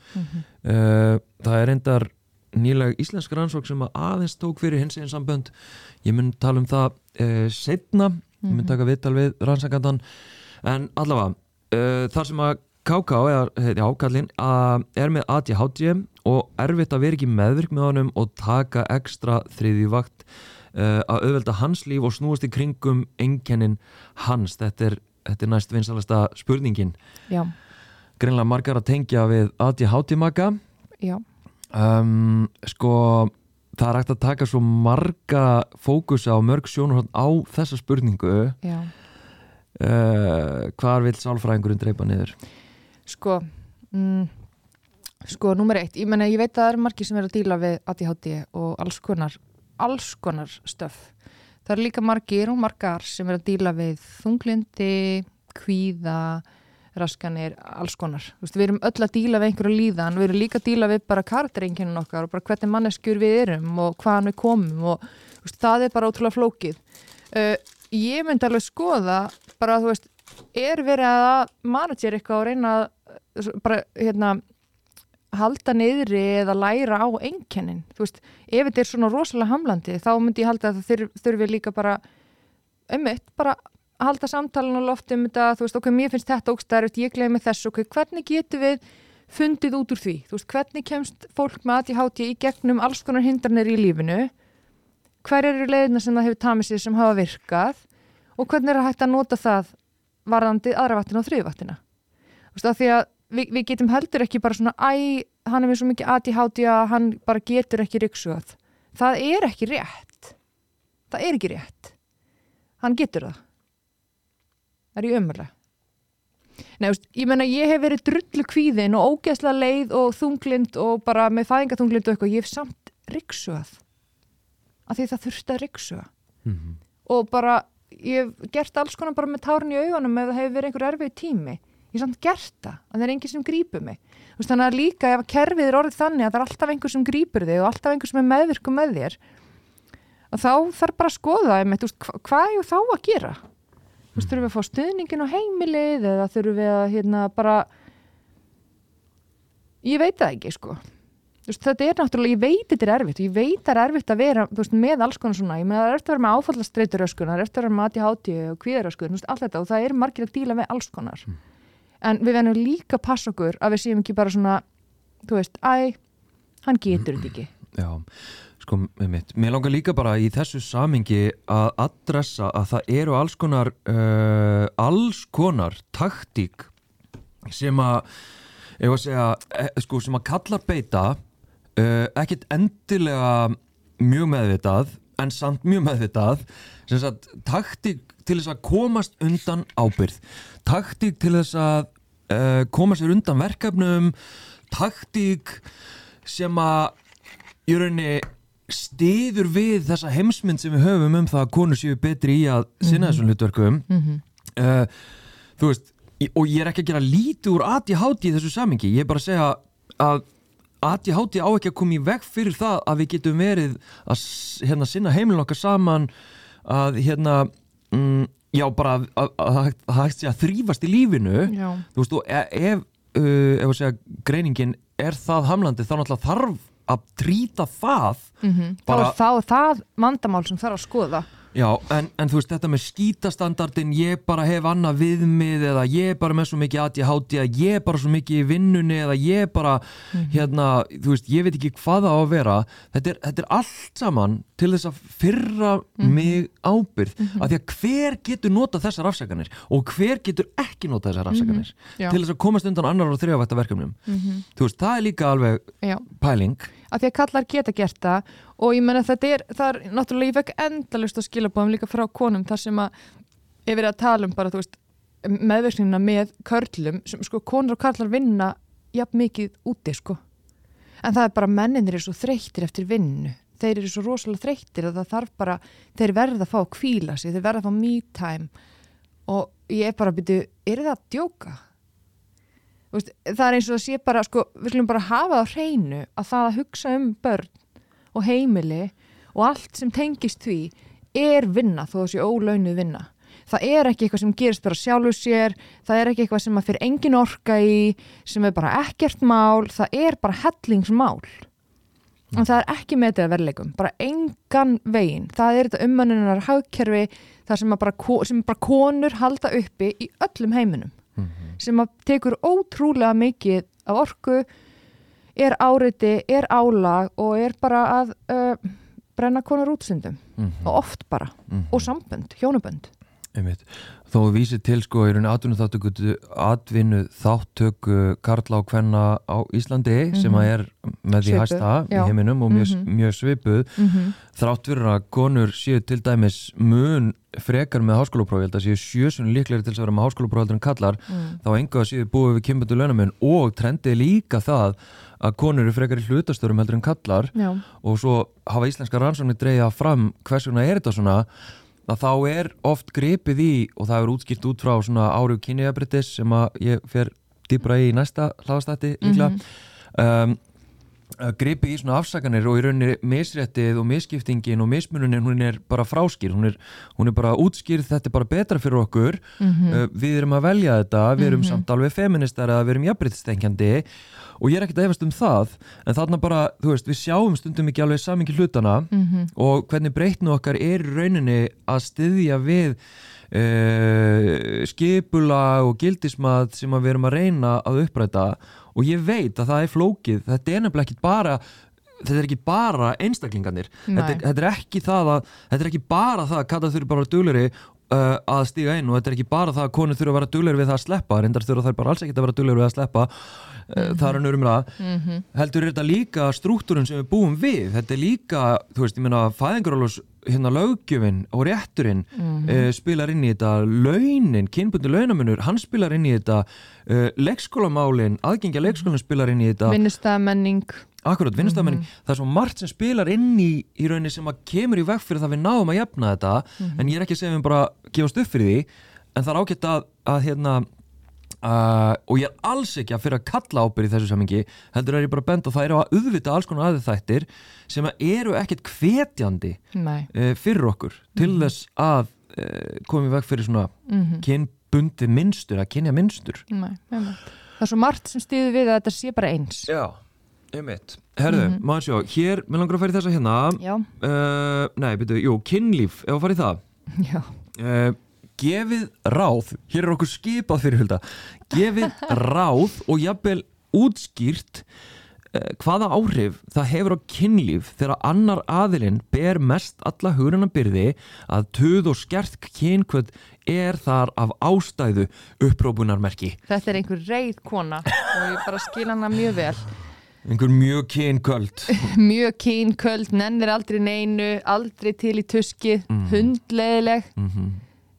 Uh, það er endar nýlega íslensk rannsók sem að aðeins tók fyrir hins einn sambönd. Ég mun tala um það uh, setna ég mun taka viðtal við rannsakandan en allavega uh, þar sem að að er með ADHD og erfitt að vera ekki meðvirk með honum og taka ekstra þriðju vakt uh, að auðvelda hans líf og snúast í kringum enkennin hans. Þetta er, þetta er næst vinsalasta spurningin. Já, greinlega margar að tengja við ADHD maka. Já, um, sko það er hægt að taka svo marga fókusa og mörg sjónarhótt á þessa spurningu. Já. Uh, hvar vil sálfræðingurinn dreipa niður? Sko mm, sko, nummer eitt, ég menna ég veit að það eru margir sem eru að díla við ADHD og alls konar alls konar stöf. Það eru líka margir og margar sem eru að díla við þunglindi kvíða raskanir, alls konar. Þú veist, við erum öll að díla við einhverju líðan við erum líka að díla við bara karakterengjunum okkar og bara hvernig manneskjur við erum og hvaðan við komum og veist, það er bara ótrúlega flókið. Uh, ég myndi alveg skoða bara þú veist, er verið að manager eitthvað og reyna að uh, bara hérna halda niðri eða læra á einkennin, þú veist, ef þetta er svona rosalega hamlandi, þá myndi ég halda að það þurf, þurfi líka bara ummitt, bara að halda samtalinu á lofti um þetta, þú veist, ok, mér finnst þetta ógstæðaritt, ég gleymi þessu, ok, hvernig getum við fundið út úr því, þú veist, hvernig kemst fólk með ADHD í gegnum alls konar hindranir í lífinu? Hver eru leiðina sem það hefur tamið sér sem hafa virkað? Og hvernig er það hægt að nota það varðandi aðravaktina og þriðvaktina þú veist, af því að við, við getum heldur ekki bara svona, æ, hann er með svo mikið ADHD að hann bara getur ekki ryksuð. Það er ekki rétt. Það er ekki rétt. Hann getur það það er í ömurlega Nei, veist, ég menna ég hef verið drullu kvíðin og ógeðslega leið og þunglind og bara með fæðingaþunglind og eitthvað, ég hef samt ryksuð af því það þurfti að ryksuga. Mhm. og bara, ég hef gert alls konar bara með tárin í augunum það hefur verið einhver erfið tími. Ég hef samt gert það, að það er enginn sem grípur mig. Veist, þannig að líka ef að kerfið er orðið þannig að það er alltaf einhver sem grípur þig og alltaf einhver sem er meðvirkum með þér og þá þarf bara að skoða einmitt, veist, hva, hvað er þá að gera þú veist, þurfum við að fá stuðningin á heimilið eða þurfum við að hérna bara ég veit það ekki sko. Þú veist, þetta er náttúrulega, ég veit þetta er erfitt. Ég veit það er erfitt að vera þú veist, með alls konar svona, ég meina það er eftir að vera með áfallastreituröskun það er eftir að vera með ADHD og kvíðaröskun allt þetta. Og það er margir að díla með alls konar. En við venum líka að passa okkur að við séum ekki bara svona þú veist, æ, hann getur þetta ekki. Já, sko, með mitt Mér langar líka bara í þessu samingi að adressa að það eru alls konar uh, alls konar taktík sem að ef að segja, e, sko, sem að kallar beita uh, ekkit endilega mjög meðvitað en samt mjög meðvitað sem sagt, taktík til þess að komast undan ábyrð taktík til þess að uh, koma sér undan verkefnum. Taktík sem að í rauninni stiður við þessa heimsmynd sem við höfum um það að konur séu betri í að sinna þessum hlutverkum. Mm -hmm. uh, þú veist og ég er ekki að gera lítið úr ADHD í þessu samingi, ég er bara að segja að ADHD á ekki að koma í veg fyrir það að við getum verið að hérna, sinna heimilin okkar saman að hérna mm, já bara að, að, að, að það hægt sé að þrýfast í lífinu. Já, þú veist og e- ef uh, ef segja greiningin er það hamlandi þá náttúrulega þarf að trýta það mm Bara- þá er það, vandamál sem þarf að skoða Já, en, en þú veist, þetta með skítastandardin ég bara hef annað viðmið eða ég er bara með svo mikið ADHD eða ég er bara svo mikið í vinnunni eða ég er bara, hérna, þú veist, ég veit ekki hvað það á að vera þetta er, þetta er allt saman til þess að fyrra Mhm. mig ábyrð af því að hver getur notað þessar afsakanir og hver getur ekki notað þessar Mhm. Já. til þess að komast undan annar og þrjávætta verkefnum Mhm. þú veist, það er líka alveg Já, pæling að því að kallar geta gert það. Og ég menna þetta er, það er náttúrulega ég fekk endalust að skilabóðum líka frá konum þar sem að ég verið að tala um bara, þú veist, meðverknina með körlum, sem sko konur og karlar vinna jafn mikið úti, sko. En það er bara menninir er svo þreyttir eftir vinnu, þeir eru svo rosalega þreyttir að það þarf bara, þeir verða að fá kvíla sig, þeir verða að fá me time. Og ég er bara að byrja er það að djóka? Veist, það er eins og það sé bara sko, við slum bara hafa það á hreinu að það að hugsa um börn og heimili og allt sem tengist því er vinna þó sé ólaunuð vinna. Það er ekki eitthvað sem gerist bara sjálfur sér það er ekki eitthvað sem að fyrir engin orka í sem er bara ekkert mál það er bara hellingsmál. En það er ekki metið að verðleikum bara engan veginn. Það er þetta ummannunar hagkerfi sem bara, sem bara konur halda uppi í öllum heiminum sem að tekur ótrúlega mikið af orku er áreiti, er álag og er bara að uh, brenna konur útsundum og oft bara, og sambönd, hjónubönd Einmitt. Þó vísið til sko í rauninni atvinnu þáttöku Karla og Kvenna á Íslandi sem að er með því hæsta í heiminum og mjög, Mhm. mjög svipuð. Mm þrátt fyrir að konur séu til dæmis mun frekar með að séu sjösun líklegri til að vera með háskólaprófi heldur en kallar Mm. þá enga séu búið við kynbundu launamun og trendið líka það að konur eru frekar í hlutastörum heldur en kallar Já, og svo hafa íslenska rannsóknir dreyja fram hvers vegna er þetta svona að þá er oft gripið í og það er útskilt út frá svona árið kynniðabritis sem að ég fer dýbra í næsta hlaðastætti líklega. Um, að gripið í svona afsakanir og í rauninni misréttið og misskiptingin og mismununin hún er bara fráskýr, hún er, hún er bara útskýrð, þetta er bara betra fyrir okkur. Uh, við erum að velja þetta, við erum samt alveg feministar eða við erum jafnbrytstengjandi og ég er ekkert að efast um það en þarna bara, þú veist, við sjáum stundum ekki alveg samingi hlutana og hvernig breytnu okkar er rauninni að styðja við uh, skipula og gildismat sem við erum að reyna að uppræta. Og ég veit að það er flókið. Þetta er nefnilega ekki bara þetta er ekki bara einstaklingarnir. Þetta er, þetta er ekki það að þetta er ekki bara það að kalla þurfi bara dugleri uh, að stíga inn og þetta er ekki bara það að konur þurfa að vera dugleri við það að sleppa reyndar þurfa þær bara alls ekki að vera dugleri við að sleppa uh, það er önnur umræða. Heldur er þetta líka struktúrun sem við búum við? Þetta er líka, þú veist, ég meina fæðingarálfs hérna löggjöfin og rétturinn uh, spilar inn í þetta. Launin, kynbundi launamunur hann spilar inn í þetta. Uh, leikskólamálin, aðgengja leikskólan spilar inn í þetta. Vinnustæðamenning Akkurat, vinnustafmenning, það er svo margt sem spilar inn í, í rauninni sem að kemur í veg fyrir það við náum að jafna þetta. En ég er ekki að segja við bara gefast upp fyrir því. En það er ágætt að, að hérna uh, og ég er alls ekki að fyrir að kalla ábyrð í þessu samingi, heldur er ég bara að benda og það eru að auðvita alls konar aðeins þættir sem að eru ekkert hvetjandi Nei, uh, fyrir okkur til þess að uh, komum í veg fyrir svona Mhm. kynbundi minnstur, að kynja minnstur nei. Það er svo margt sem stýður við að þetta sé bara eins. Já, einmitt. Herðu, mm -hmm. maður sjá, hér, mér langar að fara í þessa hérna. Já, uh, Nei, byrju, jú, kynlíf, ef að fara í það. Já, uh, Gefið ráð, hér er okkur skipað fyrir hulda Gefið ráð og jafnvel útskýrt uh, hvaða áhrif það hefur á kynlíf þegar annar aðilinn ber mest alla hugurina byrði að töð og skert kynkvöld er þar af ástæðu upprópunarmerki. Þetta er einhver reið kona og ég bara skil hana mjög vel. Einhver mjög kynköld. Mjög kynköld, nennir aldrei neinu aldrei til í tuskið Mm. hundleðileg mm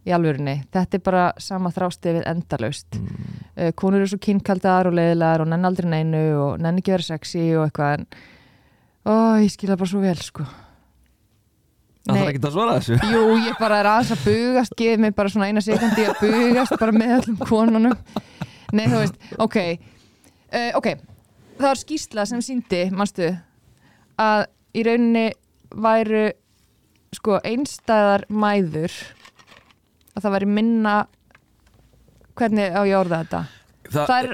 í alvörinni, þetta er bara sama þrástefið endalaust. Mm. uh, konur eru svo kynkaldar og leiðilegar og nenn aldrei neinu og nenn ekki vera sexy og eitthvað en ó, ég skil það bara svo vel sko. Það þarf ekki að svara þessu. Jú, ég bara er aðeins að bugast gefið mig bara svona eina sekundi að bugast bara með öllum konunum. Nei, þú veist, ok. Uh, Ok, það var skýrsla sem síndi, manstu að í rauninni væru sko einstæðar mæður að það væri minna hvernig á ég orða þetta? Það, Það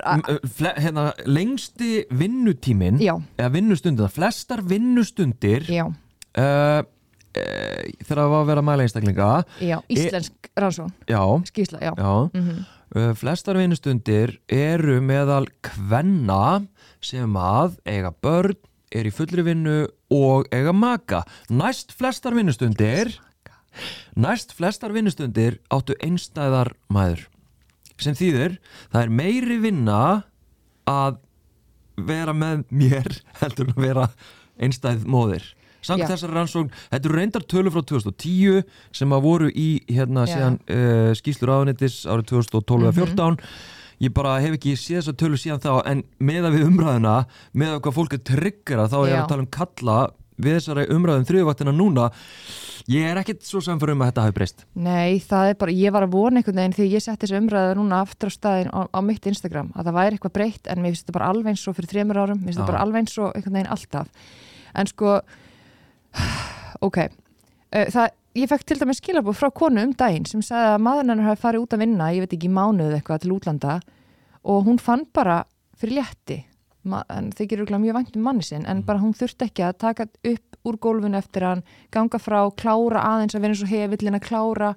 er- hérna, lengsti vinnutíminn Já, eða vinnustundir, flestar vinnustundir já, uh, uh, þegar það var að vera mæla einstaklinga. Já, íslensk rannsón já, skýrsla, já, já. Mhm. uh, flestar vinnustundir eru meðal kvenna sem að eiga börn er í fullri vinnu og eiga maka. Næst flestar vinnustundir næst flestar vinnustundir áttu einstæðar maður sem þýðir það er meiri vinna að vera með mér heldur að vera einstæð móðir samt Já. þessari rannsókn, þetta eru reyndar tölur frá 2010 sem að voru í hérna síðan uh, skýslur áðunitis árið 2012 eða Mhm. 14 ég bara hef ekki séð þessar tölur síðan þá en með að við umræðuna með að hvað fólk er tryggjara þá er Já. að tala um kalla við þessari umræðum þriðvaktina núna ég er ekkit svo samfyrir um að þetta hafi breyst. Nei, það er bara, ég var að vona einhvern veginn þegar ég setti þessu umræðu núna aftur á staðin á, á mitt Instagram, að það væri eitthvað breytt en mér finnst þetta bara alveg eins og fyrir þremur árum mér finnst þetta bara alveg eins og einhvern veginn alltaf. En sko ok uh, það, ég fekk til dæmis skilabúð frá konu um daginn sem sagði að maðurinn hennar hafi farið út að vinna ég veit ekki mánuð eitthvað til útlanda og hún fann bara fyrir létti Gerur örugglega mjög vænt um manni sinn en bara hún þurfti ekki að taka upp úr gólfinu eftir hann, ganga frá klára aðeins að vera eins og hefillin að klára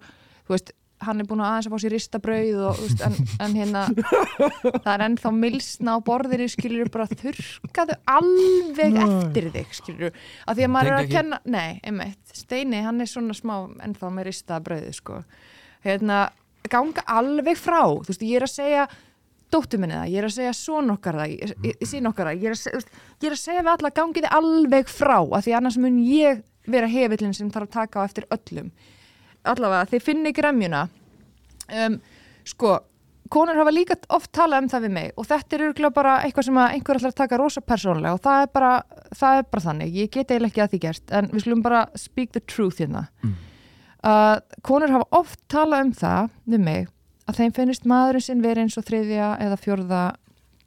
þú veist, hann er búin að aðeins að fá sér ristabrauð og, veist, en, en hérna það er ennþá milsna á borðinu skilur bara þurrkaðu alveg eftir þig skilur að því að maður er Tengi að ekki. kenna nei, einmitt, Steini hann er svona smá ennþá með ristabrauði sko. Hérna, ganga alveg frá þú veist, ég er að segja dóttur minni það, ég er að segja son okkar það ég, sín okkar það, ég er að, seg- þú veist, ég er að segja við alla gangið þið alveg frá af því annars mun ég vera hefillin sem þarf að taka á eftir öllum. Allavega, þið finni gremjuna. Um, sko konur hafa líka oft talað um það við mig og þetta er örgulega bara eitthvað sem að einhver ætlar að taka rosa persónlega og það er bara, það er bara þannig, ég get eiginlega ekki að því gert en við skulum bara speak the truth hérna. Uh, konur hafa oft talað um það við mig að þeim finnist maðurinn sinn verið eins og þriðja eða fjórða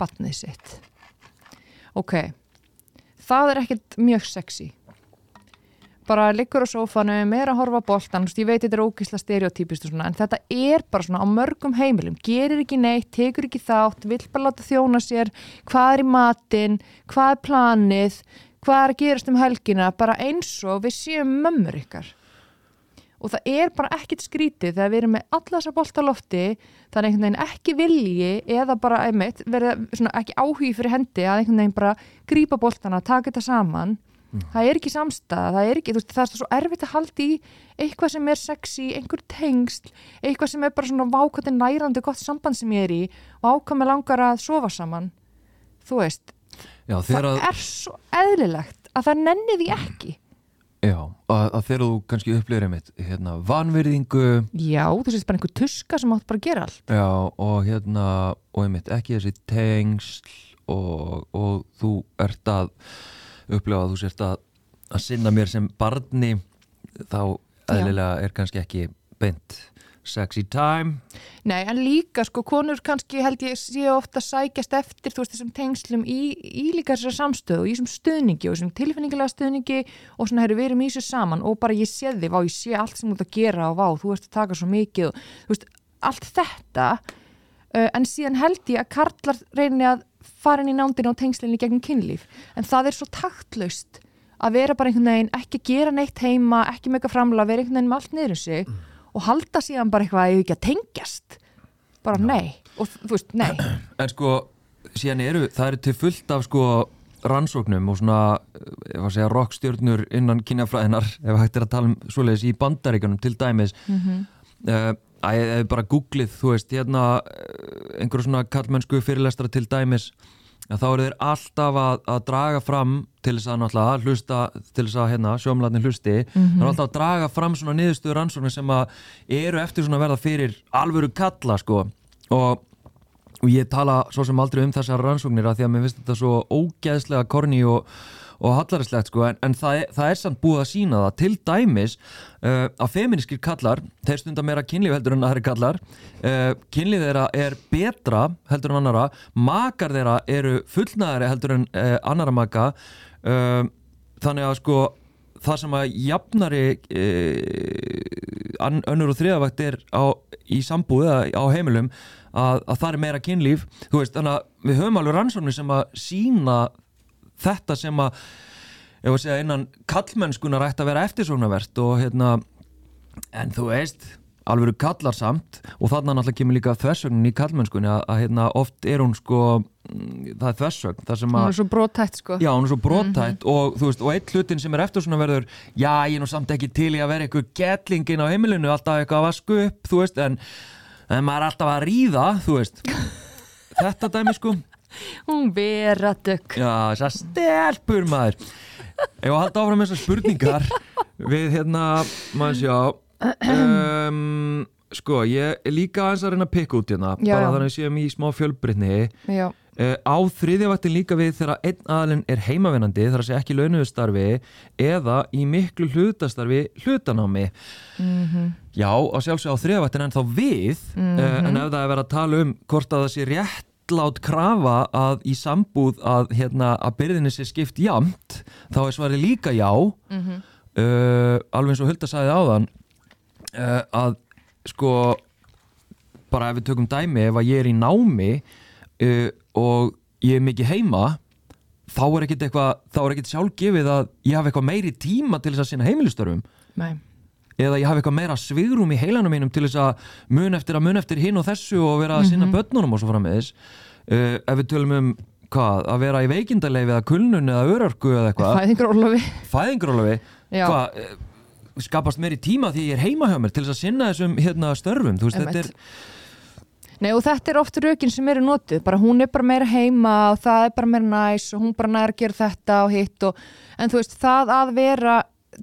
batnið sitt. Ok. Það er ekkert mjög sexy. Bara liggur á sófanum, er að horfa veist, ég veit þetta er ógísla stereotypist og svona, en þetta er bara svona á mörgum heimilum, gerir ekki neitt, tekur ekki þátt, vill bara láta þjóna sér hvað er í matinn, hvað er planið, hvað er að gerast um helgina, bara eins og við séum mömmur ykkar og það er bara ekkit skrítið þegar við erum með alla þessa boltalofti það er einhvern veginn ekki vilji eða bara einmitt, verða ekki áhugi fyrir hendi að einhvern veginn bara grípa boltana, taka þetta saman. Það er ekki samstæða, það er ekki veist, það er svo erfitt að halda í eitthvað sem er sexy, einhver tengsl eitthvað sem er bara svona vákvæði nærandi gott samband sem ég er í og ákvæmi langar að sofa saman. Þú veist, Já, það að, er svo eðlilegt að það nenni því ekki já, að, að þegar þú kannski upplifir einmitt hérna, vanvirðingu. Já, þú veist bara einhver tuska sem átt bara að gera allt. Já, og hérna og einmitt ekki þessi tengsl og, og þú ert að upplifa að þú sért að, að sinna mér sem barni þá eðlilega er kannski ekki beint sexy time. Nei, en líka sko, konur kannski held ég sé ofta sækjast eftir þú veist þessum tengslum í, í líka þessar samstöðu í þessum stuðningi og þessum tilfinningilega stuðningi og svona við erum í þessu saman og bara ég sé þig, vá ég sé allt sem þú ert að gera og vá þú ert að taka svo mikið og þú veist, allt þetta uh, en síðan held ég að karlar reyni að fara inn í nándina og tengslinni gegnum kynlíf en það er svo taktlaust að vera bara einhvern veginn ekki gera neitt heima, ekki með eitthvað framlega, vera einhvern veginn með allt niður um sig og halda síðan bara eitthvað að ég ekki að tengjast. Bara nei. Og þú veist, nei. En sko, síðan eru, það eru til fullt af sko rannsóknum og svona, eh, að segja rockstjörnur innan kynjafræðinar, ef hægt er að tala um svoleiðis í bandaríkjunum til dæmis. Mm -hmm. uh, bara googlið, þú veist, hérna eh, einhverju svona kallmennsku fyrirlestra til dæmis, að þá eru þeir alltaf að, að draga fram til þess að náttúrulega hlusta, til þess að hérna sjómlarnir hlusti, það er alltaf að draga fram svona niðurstöður rannsóknir sem að eru eftir svona verða fyrir alvöru kalla sko. Og og ég tala svo sem aldrei um þessar rannsóknir að því að mér finnst þetta svo ógeðslega korni og, og hallarislegt sko en, en það, er, það er samt búið að sína það. Til dæmis uh, að feminiskir kallar þeir stundar meira kynlíf heldur en aðri kallar uh, kynlíf þeirra er betra heldur en annara makar þeirra eru fullnaðari heldur en uh, annara maka uh, þannig að sko það sem að jafnari uh, önnur og þriðavakt er á, í sambúð eða á heimilum að, að það er meira kynlíf. Veist, þannig að við höfum alveg rannsóknir sem að sína þetta sem að ef að segja innan kallmennskunar ætti að vera eftirsóknarvert og hérna en þú veist alvöru kallar samt og þarna náttúrulega kemur líka þversögnin í kallmennskunni að, að hérna, oft er hún sko mm, það er þversögn þar sem hún að er svo brótætt sko. Já, hún er svo brottætt og þú veist, og eitt hlutin sem er eftir svona verður já, ég er nú samt ekki til í að vera eitthvað gettlingin á heimilinu, alltaf eitthvað að vasku upp þú veist, en, en maður er alltaf að ríða, þú veist. Þetta dæmi sko, hún vera dökk. Já, þessar stelpur maður. Ef að halda áfram þessar spurningar? Við hérna, maður sjá um, sko, ég er líka aðeins að reyna að pikka út hérna, Já, bara já. þannig að við séum í smá fjölbreytni. Uh, á þriðjavaktin líka við þegar einn aðalinn er heimavinnandi þar að segja ekki launuðu starfi eða í miklu hlutastarfi hlutanámi. Já, á sjálfsög á þriðjavaktin en þá við uh, en ef það er verið að tala um hvort að það sé réttlát krafa að í sambúð að, hérna, að byrðinni sé skipt jamt þá er svarið líka já. Uh, alveg eins og Hulda sagði áðan uh, að sko bara ef við tökum dæmi ef að ég er í námi uh, og ég er mikið heima þá er ekkit eitthvað þá er ekkit sjálfgefið að ég hafi eitthvað meiri tíma til þess að sinna heimilistörfum. Nei eða ég hafi eitthvað meira svigrum í heilanum mínum til þess að mun eftir að mun eftir hinn og þessu og vera að sinna börnunum og svo frammiðis uh, ef við tölum um hvað, að vera í veikindaleif eða kulnun eða örarku eða eitthvað. Hvað, eh, skapast meiri tíma því ég er heima hjá mér til þess að sinna þessum hérna, störfum þú veist, þetta er, Nei og þetta er oft rökin sem eru notuð, bara hún er bara meira heima og það er bara meira næs og hún bara gera þetta og hitt og en þú veist það að vera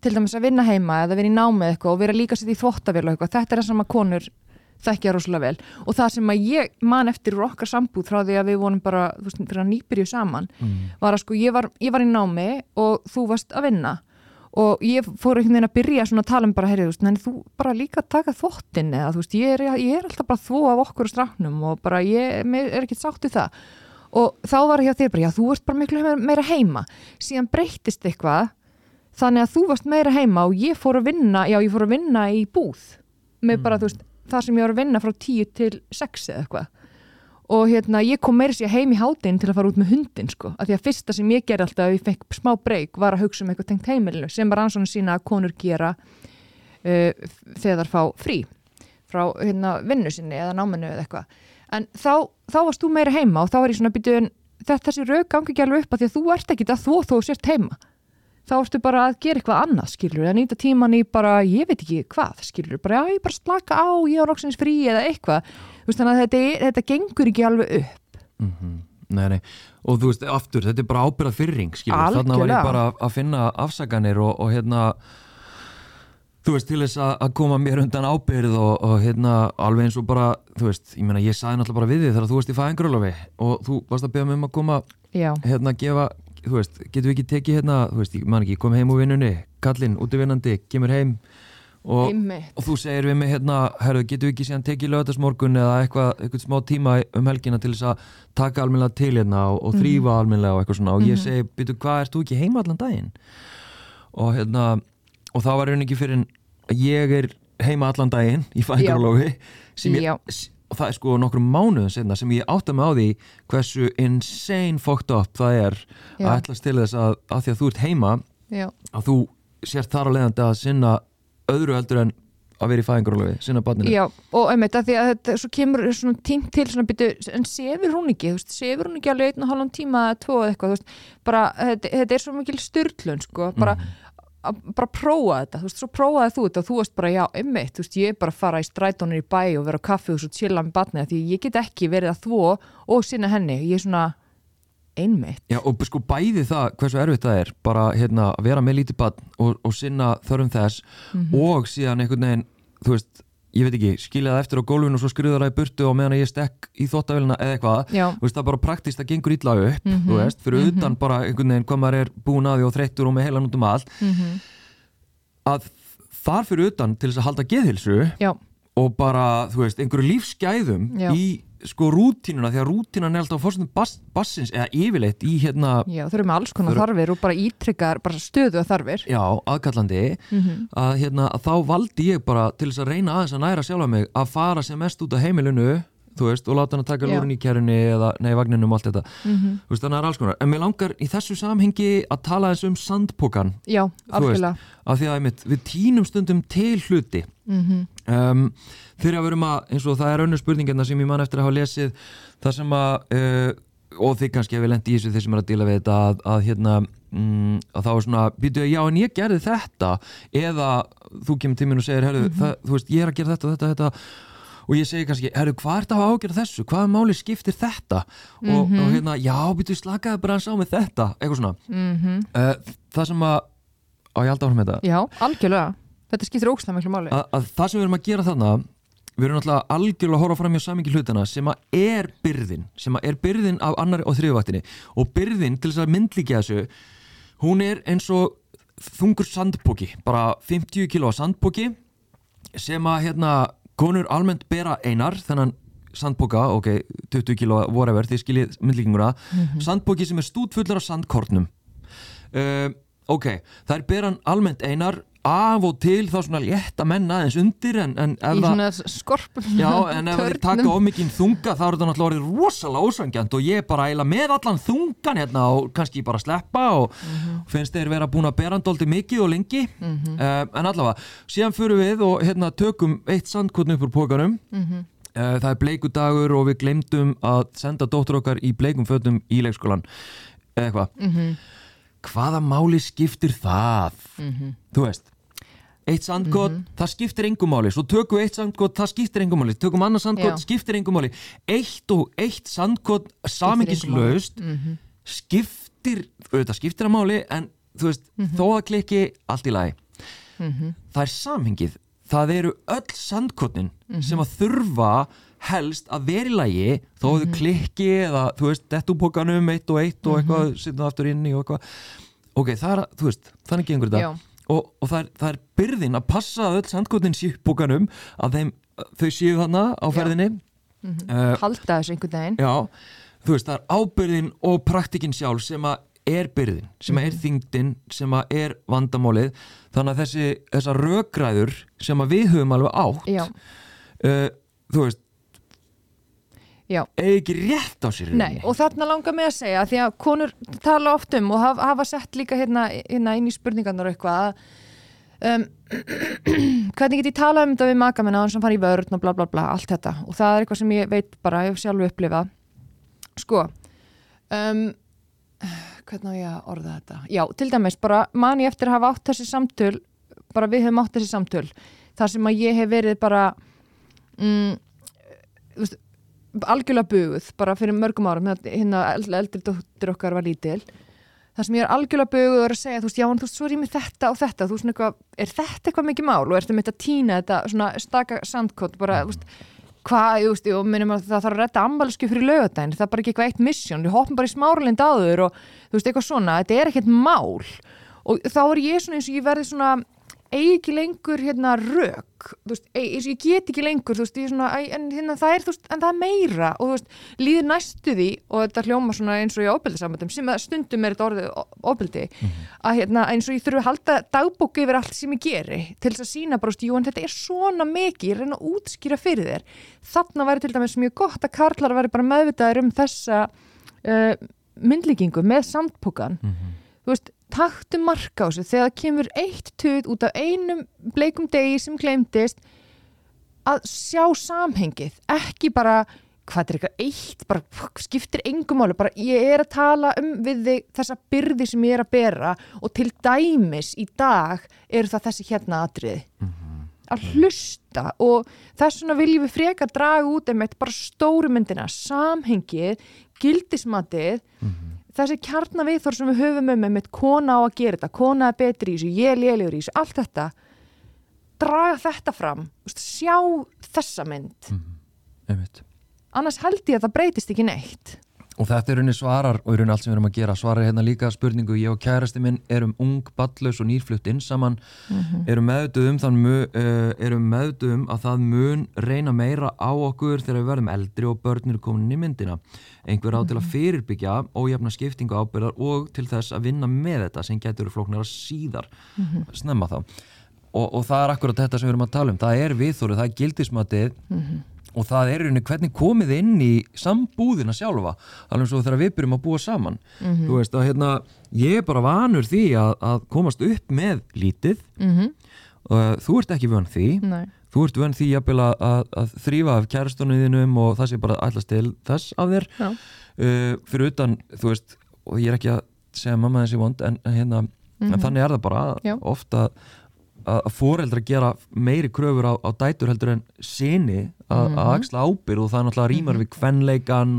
til dæmis að vinna heima eða vera í námið eitthvað og vera líka sér í þvottavél og eitthvað, þetta er það sem að konur þekkja rosalega vel. Og það sem að ég man eftir úr okkar sambúð frá því að við vorum bara, þú veist, fyrir að nýbyrju saman var að sko ég var, ég var í námi og þú varst að vinna. Og ég fór einhvern veginn að byrja svona að tala um bara, herri, þú veist, en þú bara líka taka þvottin eða, þú veist, ég er, ég er alltaf bara þvó af okkur strafnum og bara ég er ekki sátt við það. Og þá var hjá þér bara, já, þú ert bara miklu meira- heima. Síðan breyttist eitthvað þannig að þú varst meira heima og ég fór að vinna, já, ég fór að vinna í búð. Með bara, þú veist, það sem ég var að vinna frá 10 til 6 eða eitthvað. Og hérna, ég kom meira sér heim í hátinn til að fara út með hundin, sko, af því að fyrsta sem ég gerði alltaf ef ég fekk smá breyk var að hugsa um eitthvað tengt heimilinu, sem var ansvona sína að konur gera uh, þegar fá frí frá hérna, vinnu sinni eða náminu eða eitthvað, en þá, þá varst þú meira heima og þá var ég svona býtu þetta þessi rauk gangi ekki alveg upp að því að þú ert ekki að þú þú sért heima þá ertu bara að gera eitthvað annað, skilur að nýta tíman í bara, ég veit ekki hvað skilur, bara, já, ég bara slaka á ég á loksins frí eða eitthvað. Þú veist, þannig að þetta, þetta gengur ekki alveg upp. Nei, nei. og þú veist, aftur, þetta er bara ábyrðað fyrring skilur, þarna var ég Algjörlega. bara að finna afsakanir og, og hérna þú veist, til þess að, að koma mér undan ábyrð og, og hérna, alveg eins og bara þú veist, ég meina, ég sagði náttúrulega bara við þig þegar þú varst í fæðingrölofi og þú varst að beða mig um að koma Já, hérna gefa, þú veist, getum við ekki tekið hérna, þú veist, ég man ekki, kom heim úr vinnunni kallinn, útivinnandi, kemur heim og, og þú segir við mig hérna, herru, getum við ekki síðan tekið lögðasmorgun eða eitthvað, eitthvað smá tíma um helgina til þess að taka almennilega til hérna og, og þrýfa almennilega og eitthvað svona? Og ég segi, byrju, hvað, ert þú ekki heima allan daginn? Og hérna og það var raun ekki fyrir en ég er heima allan daginn í fæðingarlofi sem ég, og það er sko nokkrum mánuðum senna sem ég átta mig á því hversu insane fucked up það er Já. að ætlast til þess að, að því að þú ert heima Já, að þú sért þar á leiðandi að sinna öðru heldur en að vera í fæðingarlofi, sinna barninu. Já, og einmitt að því að þetta svo kemur svona tímt til svona byttu, en sefur hún ekki, veist, sefur hún ekki alveg einn og halvan tíma eða tvo eða eitthvað, þú veist, bara þetta, þetta er svo mikil styrlun, sko, bara að bara prófa þetta, þú veist, svo prófaði þú þetta og þú veist bara, já, einmitt, þú veist, ég er bara að fara í strætónir í bæ og vera á kaffi og svo chilla með barnið, því ég get ekki verið að þvó og sinna henni, ég er svona einmitt, Já, og sko bæði það hversu erfitt það er bara hérna að vera með lítið barn og, og sinna þörfum þess Mhm. og síðan einhvern veginn, þú veist ég veit ekki, skilja það eftir á gólfinu og svo skriður það í burtu og meðan ég stekk í þóttavélina eða eitthvað, veist það er bara praktist það gengur illa upp, Mhm. þú veist, fyrir utan bara einhvern veginn hvað maður er búin að því og þreyttur og með heilan út um allt Mhm. að þar fyrir utan til þess að halda geðhilsu já, og bara, þú veist, einhverju lífsgæðum Já. í sko rútínuna því að rútínan er alltaf fórstum bass, bassins eða yfirleitt í hérna já, þau eru með alls konar þarfir og bara ítrykkar, bara stöðu þarfir. Já, aðkallandi. Mhm. að, hérna, að þá valdi ég bara til þess að reyna aðeins að næra sjálfa mig að fara sem mest út af heimilinu þú veist, og láta hann að taka lúrin í kærunni eða, nei, vagninum og allt þetta. Mhm. þú veist, þannig að það er alls konar, en mér langar í þessu samhengi að tala þess um sandpokan. Já, algjörlega. af því að einmitt, við tínum stundum til hluti. Mhm. um, þegar við erum að, eins og það er önnur spurningina sem ég man eftir að hafa lesið það sem að uh, og þið kannski hefur lent í þessu þeir sem er að díla við þetta að, að hérna mm, að þá er svona, býtu, já en ég gerði þetta eða þú kemur tíminn og segir herru, það, þú veist, ég er að gera þetta, þetta, þetta. Og ég segi kannski, herru, hvað er þetta að ágjöra þessu? Hvaða máli skiptir þetta? Og, og hérna, já, býtu, slakaði bara hans á með þetta. Eitthvað svona. Mhm. uh, það sem að, á ég áfram með þetta? Já, algjörlega. Þetta skiptir ókslega miklu máli. Að, að það sem við erum að gera þarna við erum náttúrulega algjörlega að horfa fram hjá samingi hlutina sem að er byrðin sem að er byrðin af annari og þriðuvaktinni og byrðin til þess að myndlíkja þessu hún er eins og þungur sandbóki, bara 50 kilo sandbóki sem að hérna konur almennt bera einar þennan sandbóka, ok, 20 kilo whatever, þið skiljið myndlíkinguna. Sandbóki sem er stútfullur af sandkornum. Uh, ok, það er beran almennt einar af og til þá svona létta menn aðeins undir en, en ef það svona skorpum Já, en ef þeir taka of mikinn þunga þá er þetta náttúrulega orðið rosalega ósangjant og ég er bara eiginlega með allan þungan hérna og kannski bara sleppa og finnst þeir vera búin að bera andóldi mikið og lengi. Uh, en allavega, síðan fyrir við og hérna tökum eitt sandkotn upp úr pókanum uh, það er bleikudagur og við glemdum að senda dóttur okkar í bleikum fötum í leikskólan eða eitthvað hvaða máli skiptir það? Þú veist eitt sandkot, það skiptir engum máli. Svo tökum eitt sandkot, það skiptir engum máli. Tökum annað sandkot, Já. skiptir engum máli. Eitt og eitt sandkot samingislaust skiptir, auðvitað skiptir að máli en þú veist, þó að klikki allt í lagi. Það er samhengið. Það eru öll sandkotin sem að þurfa helst að vera í lagi þó að þau klikki eða þú veist, dettúpokanum eitt og eitt og eitthvað, setjum það aftur inn í og eitthvað. Ok, það er, þú veist, þannig gengur þetta. Og, og það, er, það er byrðin að passa að öll í pokanum að þeim, þau séu þarna á ferðinni. Uh, Halda þessu einhvern veginn. Já, þú veist, það er ábyrðin og praktikin sjálf sem að er byrðin, sem að er þingdin sem að er vandamálið. Þannig að þessi, þessar rökræður sem að við höfum alveg átt uh, þú veist, ekki rétt á sér Nei, og þarna langar mig að segja því að konur tala oft um og hafa, hafa sett líka hérna, hérna inn í spurningarnar og eitthvað að, um, hvernig get ég talað um þetta við maka minna hann sem fara í vörn og bla bla bla, allt þetta. Og það er eitthvað sem ég veit bara, ég hef sjálfu upplifað. Sko um, hvernig á ég að orða þetta? Já, til dæmis, bara man ég eftir að hafa átt þessi samtöl bara við höfum átt þessi samtöl þar sem að ég hef verið bara mm, þú veist, algjörlega buguð bara fyrir mörgum árum hérna eldri dóttir okkar var lítil. Það sem ég er algjörlega buguð og er að segja þú veist, já, en þú veist, svo er ég með þetta og þetta þú veist, svona eitthvað, er þetta eitthvað mikið mál? Og ertu með þetta tína þetta svona staka sandkott bara, þú veist, hvað, þú veist, og minnum að það þarf að redda ambalsku fyrir lögadaginn, það er bara ekki eitthvað eitt mission, við hoppum bara í smáralind áður og þú veist, eitthvað svona, þetta er ekkert mál. Og þá er ég svona eins og ég verði svona eigi ekki lengur hérna rök. Veist, eigi, ég get ekki lengur veist, svona, en hérna það er veist, en það er meira. Og þú veist, líður næstu því og þetta hljóma svona eins og í óbyldisamöndum sem stundum er þetta orðið óbyldi að hérna eins og ég þurfi að halda dagbók yfir allt sem ég geri til þess að sína bara, jú en þetta er svona mikið ég reyna að útskýra fyrir þér. Þarna væri til dæmis mjög gott að karlar væri bara meðvitaður um þessa uh, myndlíkingu með sandpókan þú veist, taktu marka á þessu. Þegar það kemur eitt tuð út af einum bleikum degi sem glemdist að sjá samhengið ekki bara, hvað er eitthvað eitt bara skiptir engum máli bara ég er að tala um við þig þessa byrði sem ég er að bera og til dæmis í dag eru það þessi hérna atriði. Að hlusta og þess vegna viljum við frekar draga út um eitt bara stóru myndina, samhengið gildismatið þessi kjarnaviðþór sem við höfum um einmitt kona á að gera þetta, kona er betri í þessu ég er lélegur í þessu, allt þetta draga þetta fram sjá þessa mynd. Einmitt. annars held ég að það breytist ekki neitt og þetta er rauninni svarar og er rauninni allt sem við erum að gera svarar hérna líka spurningu ég og kærasti minn erum ung, ballaus og nýrflutt inn saman. Erum meðutuð um, þann, mu- uh, erum meðutuð um að það mun reyna meira á okkur þegar við verðum eldri og börn eru komin í myndina. Einhver á til að fyrirbyggja ójafna skiptingu ábyrðar og til þess að vinna með þetta sem getur flóknara síðar. Snemma þá. Og, og það er akkurat þetta sem við erum að tala um. Það er viðþórið, það er gildismatið og það er í rauninni hvernig komið inn í sambúðina sjálfa alveg svo þegar við byrjum að búa saman þú veist að hérna ég er bara vanur því að, að komast upp með lítið mm og þú ert ekki vön því Nei. þú ert vön því að, að, þrýfa af kærastunuðinum og það sé bara ætlast til þess af þér Já. uh, fyrir utan, þú veist og ég er ekki að segja mamma þessi vond en, hérna, en þannig er það bara Mhm. Já. ofta að, að foreldra gera meiri kröfur á, á dætur heldur en sinni að, Mhm. að axla ábyrð og það er náttúrulega rýmar við kvenleikan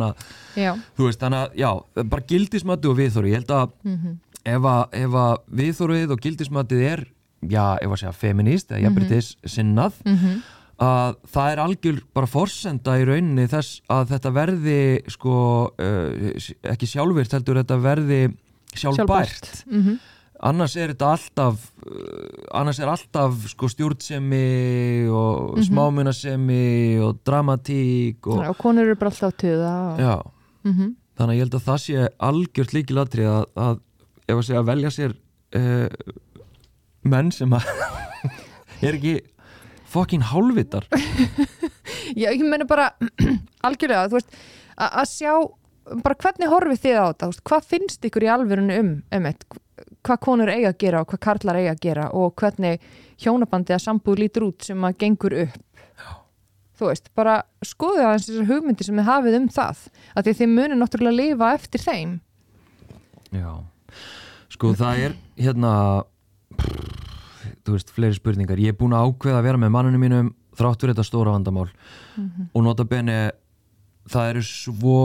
þú veist, þannig að já, bara gildismati og viðþóri, ég held að Mhm. ef að, viðþórið og gildismatið er já, ef að segja feminist eða jafnbritis sinnað Mhm. að það er algjör bara forsenda í rauninni þess að þetta verði sko uh, ekki sjálfvirt heldur þetta verði sjálfbært Mhm. Annars er þetta alltaf uh, annars er alltaf sko stjórnsemi og Mhm. smámunasemi og dramatík og, og konur eru bara alltaf að tuða og... já, Mhm. þannig að ég held að það sé algjört líkilatri að, að ef að segja að velja sér uh, menn sem að er ekki fokkin hálfvitar Já, ég meina bara algjörlega, þú veist, að sjá bara hvernig horfið þið á þetta, hvað finnst ykkur í alvörinu um, um eitt, hvað konur eiga að gera og hvað karlar eiga að gera og hvernig hjónabandi að sambúð lítur út sem að gengur upp. Já. Þú veist, bara skoðu aðeins þessar hugmyndi sem þið hafið um það, að því þið munir náttúrulega lifa eftir þeim. Já, sko það er hérna þú veist, fleiri spurningar ég er búin að ákveða að vera með manninu mínum þrátt fyrir þetta stóra vandamál og nota bene það eru svo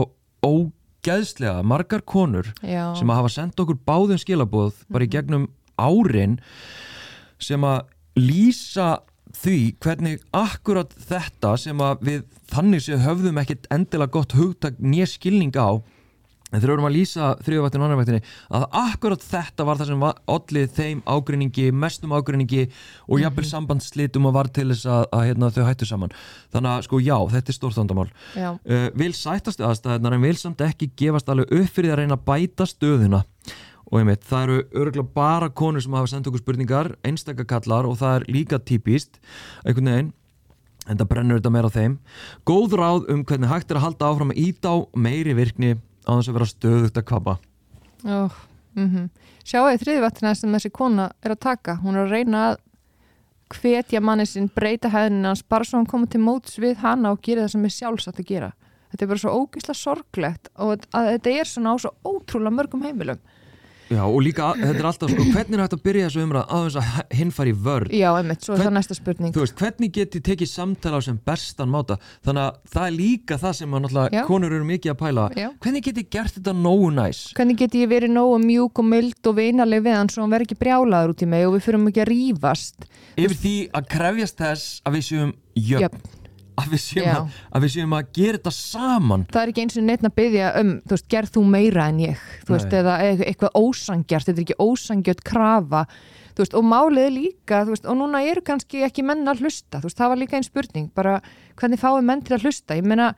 ógeðslega margar konur Já. sem að hafa sendt okkur báðum skilabóð bara í gegnum árin sem að lýsa því hvernig akkurat þetta sem að við þannig séð höfðum ekkert endilega gott hugtak nýja skilning á en þegar við erum að lýsa þriðavættinu og annarvættinu að akkurat þetta var það sem allir þeim ágreiningi, mestum ágreiningi og jafnvel sambandsslitum og var til þess að, að hérna, þau hættu saman. Þannig að sko já, þetta er Já. uh, vil sættast aðstæðnar en vil samt ekki gefast alveg upp fyrir að reyna að bæta stöðuna. Og einmitt, það eru örgulega bara konur sem hafa sendt okkur spurningar, einstakakallar og það er líka típist einhvern veginn en það brennur þetta meira á þeim. Góð ráð um hvernig hægt er að halda áfram að íta á meiri virkni á þess að vera stöðugt að kvapa Oh, mm Sjáu þið þriðvættina sem þessi kona er að taka. Hún er að reyna að hvetja manni sinn breyta hæðinu hans bara svo hann komið til móts við hana og gera það sem er sjálfsagt að gera. Þetta er bara svo ógislega sorglegt og að þetta er svona á svo ótrúlega mörgum heimilum. Já, og líka, þetta er alltaf sko, hvernig er hægt að byrja þessu umræð að þess að hinn fari í vörð Já, einmitt, svo er Hvern- það næsta spurning. Þú veist, hvernig get ég tekið samtala á sem bestan máta þannig að það er líka það sem konur eru mikið að pæla Já. hvernig get ég gert þetta nógu næs Hvernig get ég verið nógu mjúk og mild og vinaleg við hann svo hann verði ekki brjálaður út í mig og við fyrum ekki að rífast. yfir því að krefjast þess að við séum jöfn, Jöfn. Að, við séum að, að við séum að gera þetta saman. Það er ekki eins og neitt að byggja um þú veist, gerð þú meira en ég þú veist, eða eitthvað ósangjart, þetta er ekki ósangjart krafa. Veist, og málið líka þú veist, og núna eru kannski ekki menn að hlusta þú veist, það var líka einn spurning, bara hvernig fáið menn til að hlusta, ég meina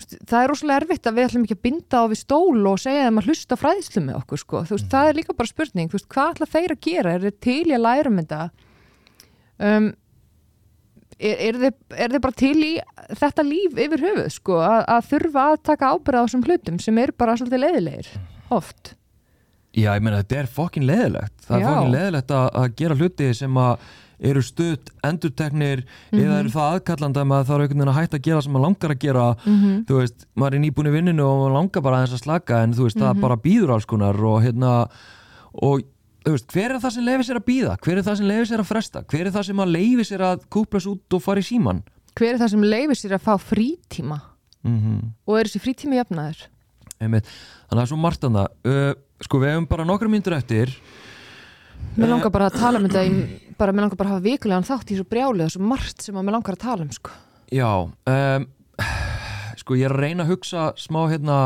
það er rosalega erfitt að við ætlum ekki að binda á við stól og segja þeim að hlusta á fræðslu með okkur sko, þú veist, það er líka bara spurning þú veist, hvað ætla þeir að gera, er þeir til í að læra um þetta? Um, er, er, þið, er bara til í þetta líf yfir höfuð sko, að, að þurfa að taka ábyrða á þessum hlutum sem eru bara svolítið leiðilegir oft? Já, ég meina þetta er fokkin leðilegt það er Já. fokkin leðilegt að, að gera hluti sem að eru stutt, endurteknir eða eru það aðkallandi að maður þarf einhvern veginn að hætta að gera sem maður langar að gera. Þú veist, maður er nýbúin í vinninu og maður langar bara aðeins að slaka en þú veist, það bara býður alls konar og hérna og veist, hver er það sem leifir sér að býða? Hver er það sem leifir sér að fresta? Hver er það sem að leifir sér að kúplas út og fara í síman? hver er það sem leifir sér að fá frítíma Mm og er þessi frítími jafnaður Einmitt. Þannig að það er svo margt annað uh, Sko, við hefum bara nokkra myndur eftir mér langar bara að tala um þetta bara, mér langar bara að hafa vikulegan þátt í svo brjálið og svo margt sem að mér langar að tala um sko. Já um, Sko ég er að reyna að hugsa smá hérna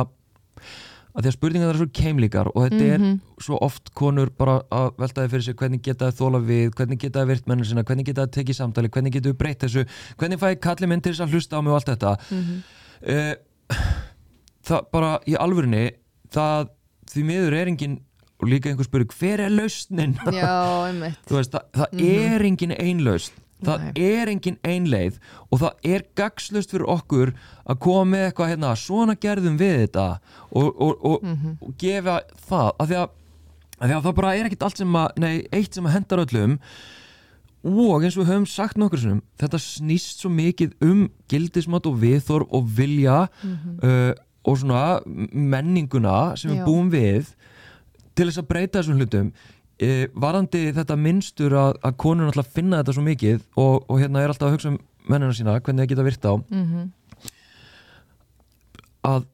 að því að spurningar það er svo keimlíkar og þetta er svo oft konur bara að velta þið fyrir sig hvernig geta þið þóla við, hvernig geta þið virt mennum sinna, hvernig geta þið tekið samtali, hvernig geta þið breytt þessu, hvernig fæ ég kalli minn til þess að hlusta á mig og allt þetta? Uh, það bara í alvörinni það því miður er engin og líka einhver spurning hver er lausnin? Já, einmitt. Það, það er engin einlaust það Nei. er engin ein leið og það er gagslust fyrir okkur að koma með eitthvað hérna, svona gerðum við þetta og, og, og, Mhm. og gefa það af því því að það bara er ekkit allt sem að, nei, eitt sem að hendar öllum og eins og við höfum sagt nokkur sinnum, þetta snýst svo mikið um gildismat og viðþorf og vilja uh, og svona menninguna sem við búum við til þess að breyta þessum hlutum uh, varandi þetta minnstur að, að konur náttúrulega finna þetta svo mikið og, og hérna er alltaf að hugsa um mennina sína hvernig það geta virta á Mhm. að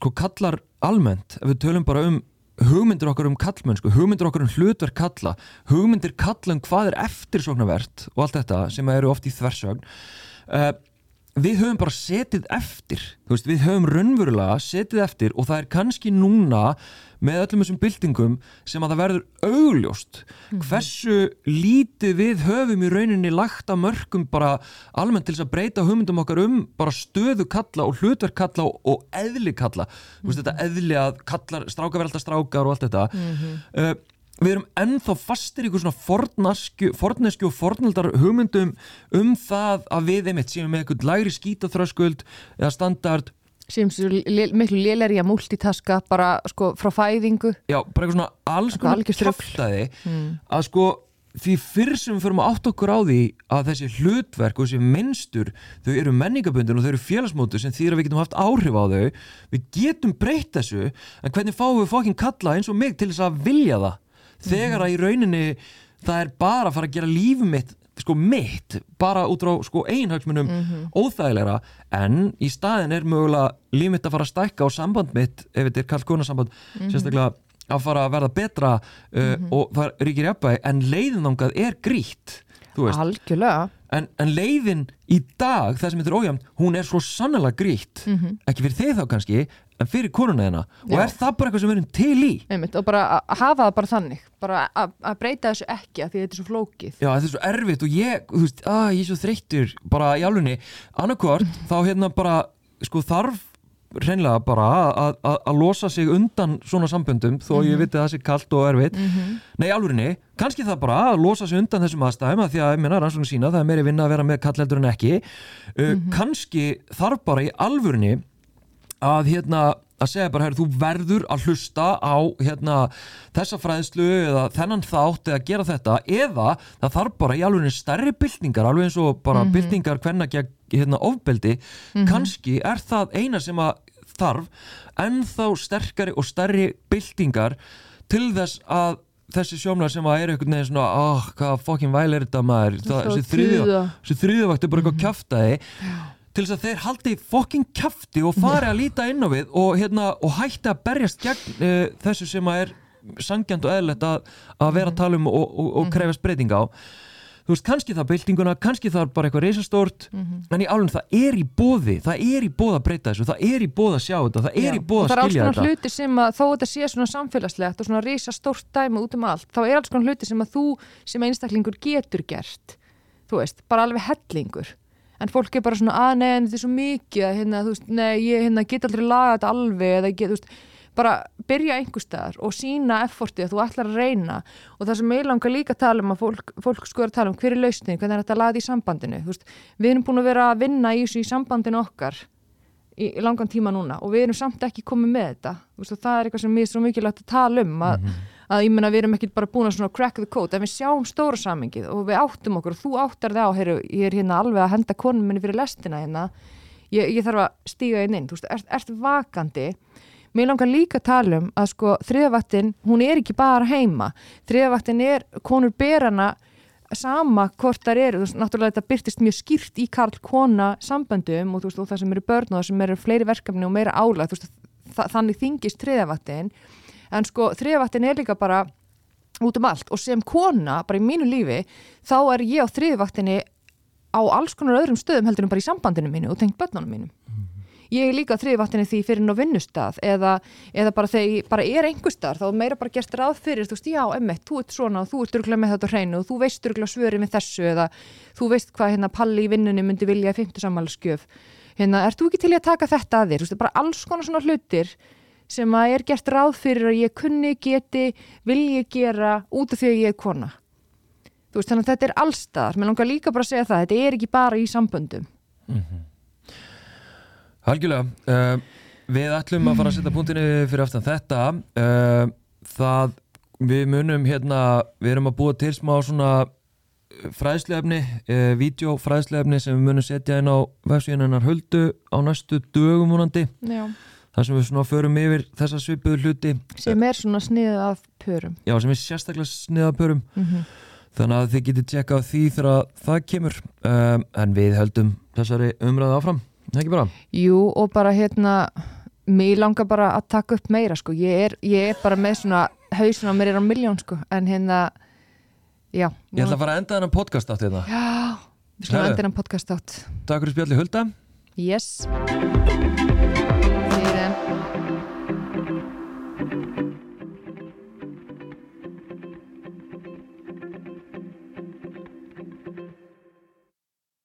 sko kallar almennt ef við tölum bara um hugmyndir okkar um kallmennsku, hugmyndir okkar um hlutverk kalla, hugmyndir kalla um hvað er eftirsóknarvert og allt þetta sem eru oft í þversögn uh, við höfum bara setið eftir veist, við höfum raunverulega setið eftir og það er kannski núna með öllum þessum byltingum sem að það verður augljóst hversu lítið við höfum í rauninni lagt að mörgum bara almennt til þess að breyta hugmyndum okkar um bara stöðu kalla og hlutverk kalla og, og eðli kalla. Þú veist þetta eðli að kallar, strákar verða alltaf strákar og allt þetta. Uh, við erum ennþá fastir í svona fornasku, fornesku og fornaldar hugmyndum um það að við einmitt séum með eitthvað lægri skítaþröskuld eða standard. Sem miklu lélæri að multitaska bara sko frá fæðingu. Já, bara eitthvað svona alls konar kjaftaði mm. að sko því fyrr sem við förum að átta okkur á því að þessi hlutverk og þessi minnstur þau eru menningabundin og þau eru félagsmótu sem þýr að við getum haft áhrif á þau. Við getum breytt þessu en hvernig fáum við fokkin kalla eins og mig til þess að vilja það þegar að í rauninni það er bara að fara að gera lífið mitt sko mitt, bara út frá sko einhagsmunum óþægilegra en í staðin er mögulega líf mitt að fara að stækka og samband mitt ef þetta er kallt konasamband sérstaklega að fara að verða betra uh, og það ríkir jafnvægi en leiðin þangað er veist, algjörlega en, en leiðin í dag, það sem þetta er ójæmt hún er svo sannlega grýtt. Ekki fyrir þig þá kannski, en fyrir konuna þeina og er það bara eitthvað sem við erum til í? Einmitt, og bara að hafa það bara þannig. Bara að að breyta þessu ekki af því þetta er svo flókið. Já, þetta er svo erfitt og ég, þú veist, að ég er svo þreyttur bara í alvegni, annarkvort þá hérna bara, sko þarf hreinlega bara að, losa sig undan svona samböndum þó ég viti að það sé kalt og erfitt. Nei, í alvegni, kannski það bara að losa sig undan þessum aðstæðum að því að, ég meina, rannsókn sína það er meiri vinna að vera með kalleldur en ekki. Uh, kannski þarf bara í alvörni að hérna að segja bara, þú verður að hlusta á hérna, þessa fræðslu eða þennan þátt eða gera þetta eða það þarf bara í alveg stærri byltingar, alveg eins og bara mm byltingar hvenna gegn hérna, ofbeldi. Kannski er það eina sem að þarf ennþá sterkari og stærri byltingar til þess að þessi sjómlar sem að er einhvern veginn svona oh, hvað fokkin væl er þetta maður? Þessi þriðja þriðja. þessi þriðjavakt er bara eitthvað kjaftaði til þess að þeir haldi fokkin kjafti og fari að líta inn á við og, hérna, og hætti að berjast gegn uh, þessu sem að er sangjant og eðlilegt að, að vera að tala um og, og, og krefast breytinga á. Þú veist, kannski það byltinguna, kannski það er bara eitthvað reisastórt, en í alveg það er í bóði, það er í bóð að breyta þessu það er í bóð að sjá þetta, það er í bóð og að það er alls skilja konar þetta. hluti sem að þó þetta sé svona samfélagslegt og svona risa stórt dæmi út um allt þá er alls konar hluti sem að þú sem einstaklingur getur gert þú veist, bara alveg hellingur en fólk er bara svona að nei, en þetta er svo mikið að, hérna, veist, nei, ég hérna, get aldrei lagað þetta alveg eða get, veist, bara byrja einhver staðar og sína effortið að þú ætlar að reyna. Og það sem ég langar líka að tala um að fólk, fólk sko er að tala um hver er lausnin, hvernig er þetta að laga þetta í sambandinu? Veist, við erum búin að vera að vinna í þessu í sambandinu okkar í, langan tíma núna og við erum samt ekki komið með þetta. Það er eitthvað sem mér er svo mikilvægt að tala um að, að ég menna við erum ekki bara búin að svona crack the code en við sjáum stóra samingið og við áttum okkur og þú áttar það á, heyru, ég er hérna alveg að henda konum minni fyrir lestina hérna. Ég, ég þarf að stíga inn inn, þú veist, ert, ert vakandi. Mér langar líka að tala um að sko þriðavaktin, hún er ekki bara heima. Þriðavaktin er, konur berana sama hvort þar eru, þú veist, náttúrulega þetta byrtist mjög skýrt í karl-kona samböndum og þú veist, og það sem eru börn og það sem eru fleiri verkefni og meira álag, þú veist, þa þannig þingist þriðavaktin, en sko þriðavaktin er líka bara út um allt. Og sem kona, bara í mínu lífi, þá er ég á þriðavaktinni á alls konar öðrum stöðum heldur en bara í sambandinu mínu og tengt börnunum mínum. Ég er líka þriðvattinni því fyrir ná vinnustað eða, eða bara þegar ég bara er einhver starf þá er meira bara gert ráð fyrir þú veist, já, emmitt, þú ert svona og þú ert örgulega með þetta hreinu og þú veist örgulega svöri með þessu eða þú veist hvað hérna Palli í vinnunni myndi vilja í 50 sammálskjöf hérna, ert þú ekki til að taka þetta að þér, þú veist, bara alls konar svona hlutir sem að er gert ráð fyrir að ég kunni, geti, vilji gera út af því að ég er kona. Þú veist þannig að þetta er allstaðar mér langar líka bara að segja það, þetta er ekki bara í samböndum. Algjörlega. Uh, Við ætlum að fara að setja punktinu fyrir aftan þetta. Uh, Það við munum hérna við erum að búa til smá svona fræðslefni, uh, vídeofræðslefni sem við munum setja inn á vefsíðan hennar höldu á næstu dögum vonandi. Já. Þar sem við svona förum yfir þessa svipuðu hluti. Sem er svona sniðið af pörum. Já, sem er sérstaklega sniðapörum mm þannig að þið getið tjekka á því þegar það kemur. Um, en við höldum þessari umræðu áfram. Ekki bara? Jú og bara hérna mér langar bara að taka upp meira sko. ég, er, ég er bara með svona hausin á mér er á miljón sko. en hérna já, Ég ætla að fara að enda þennan podcast átt hérna. Já við skulum Herðu. endur en podcast átt Takk fyrir spjalli Hulda. Yes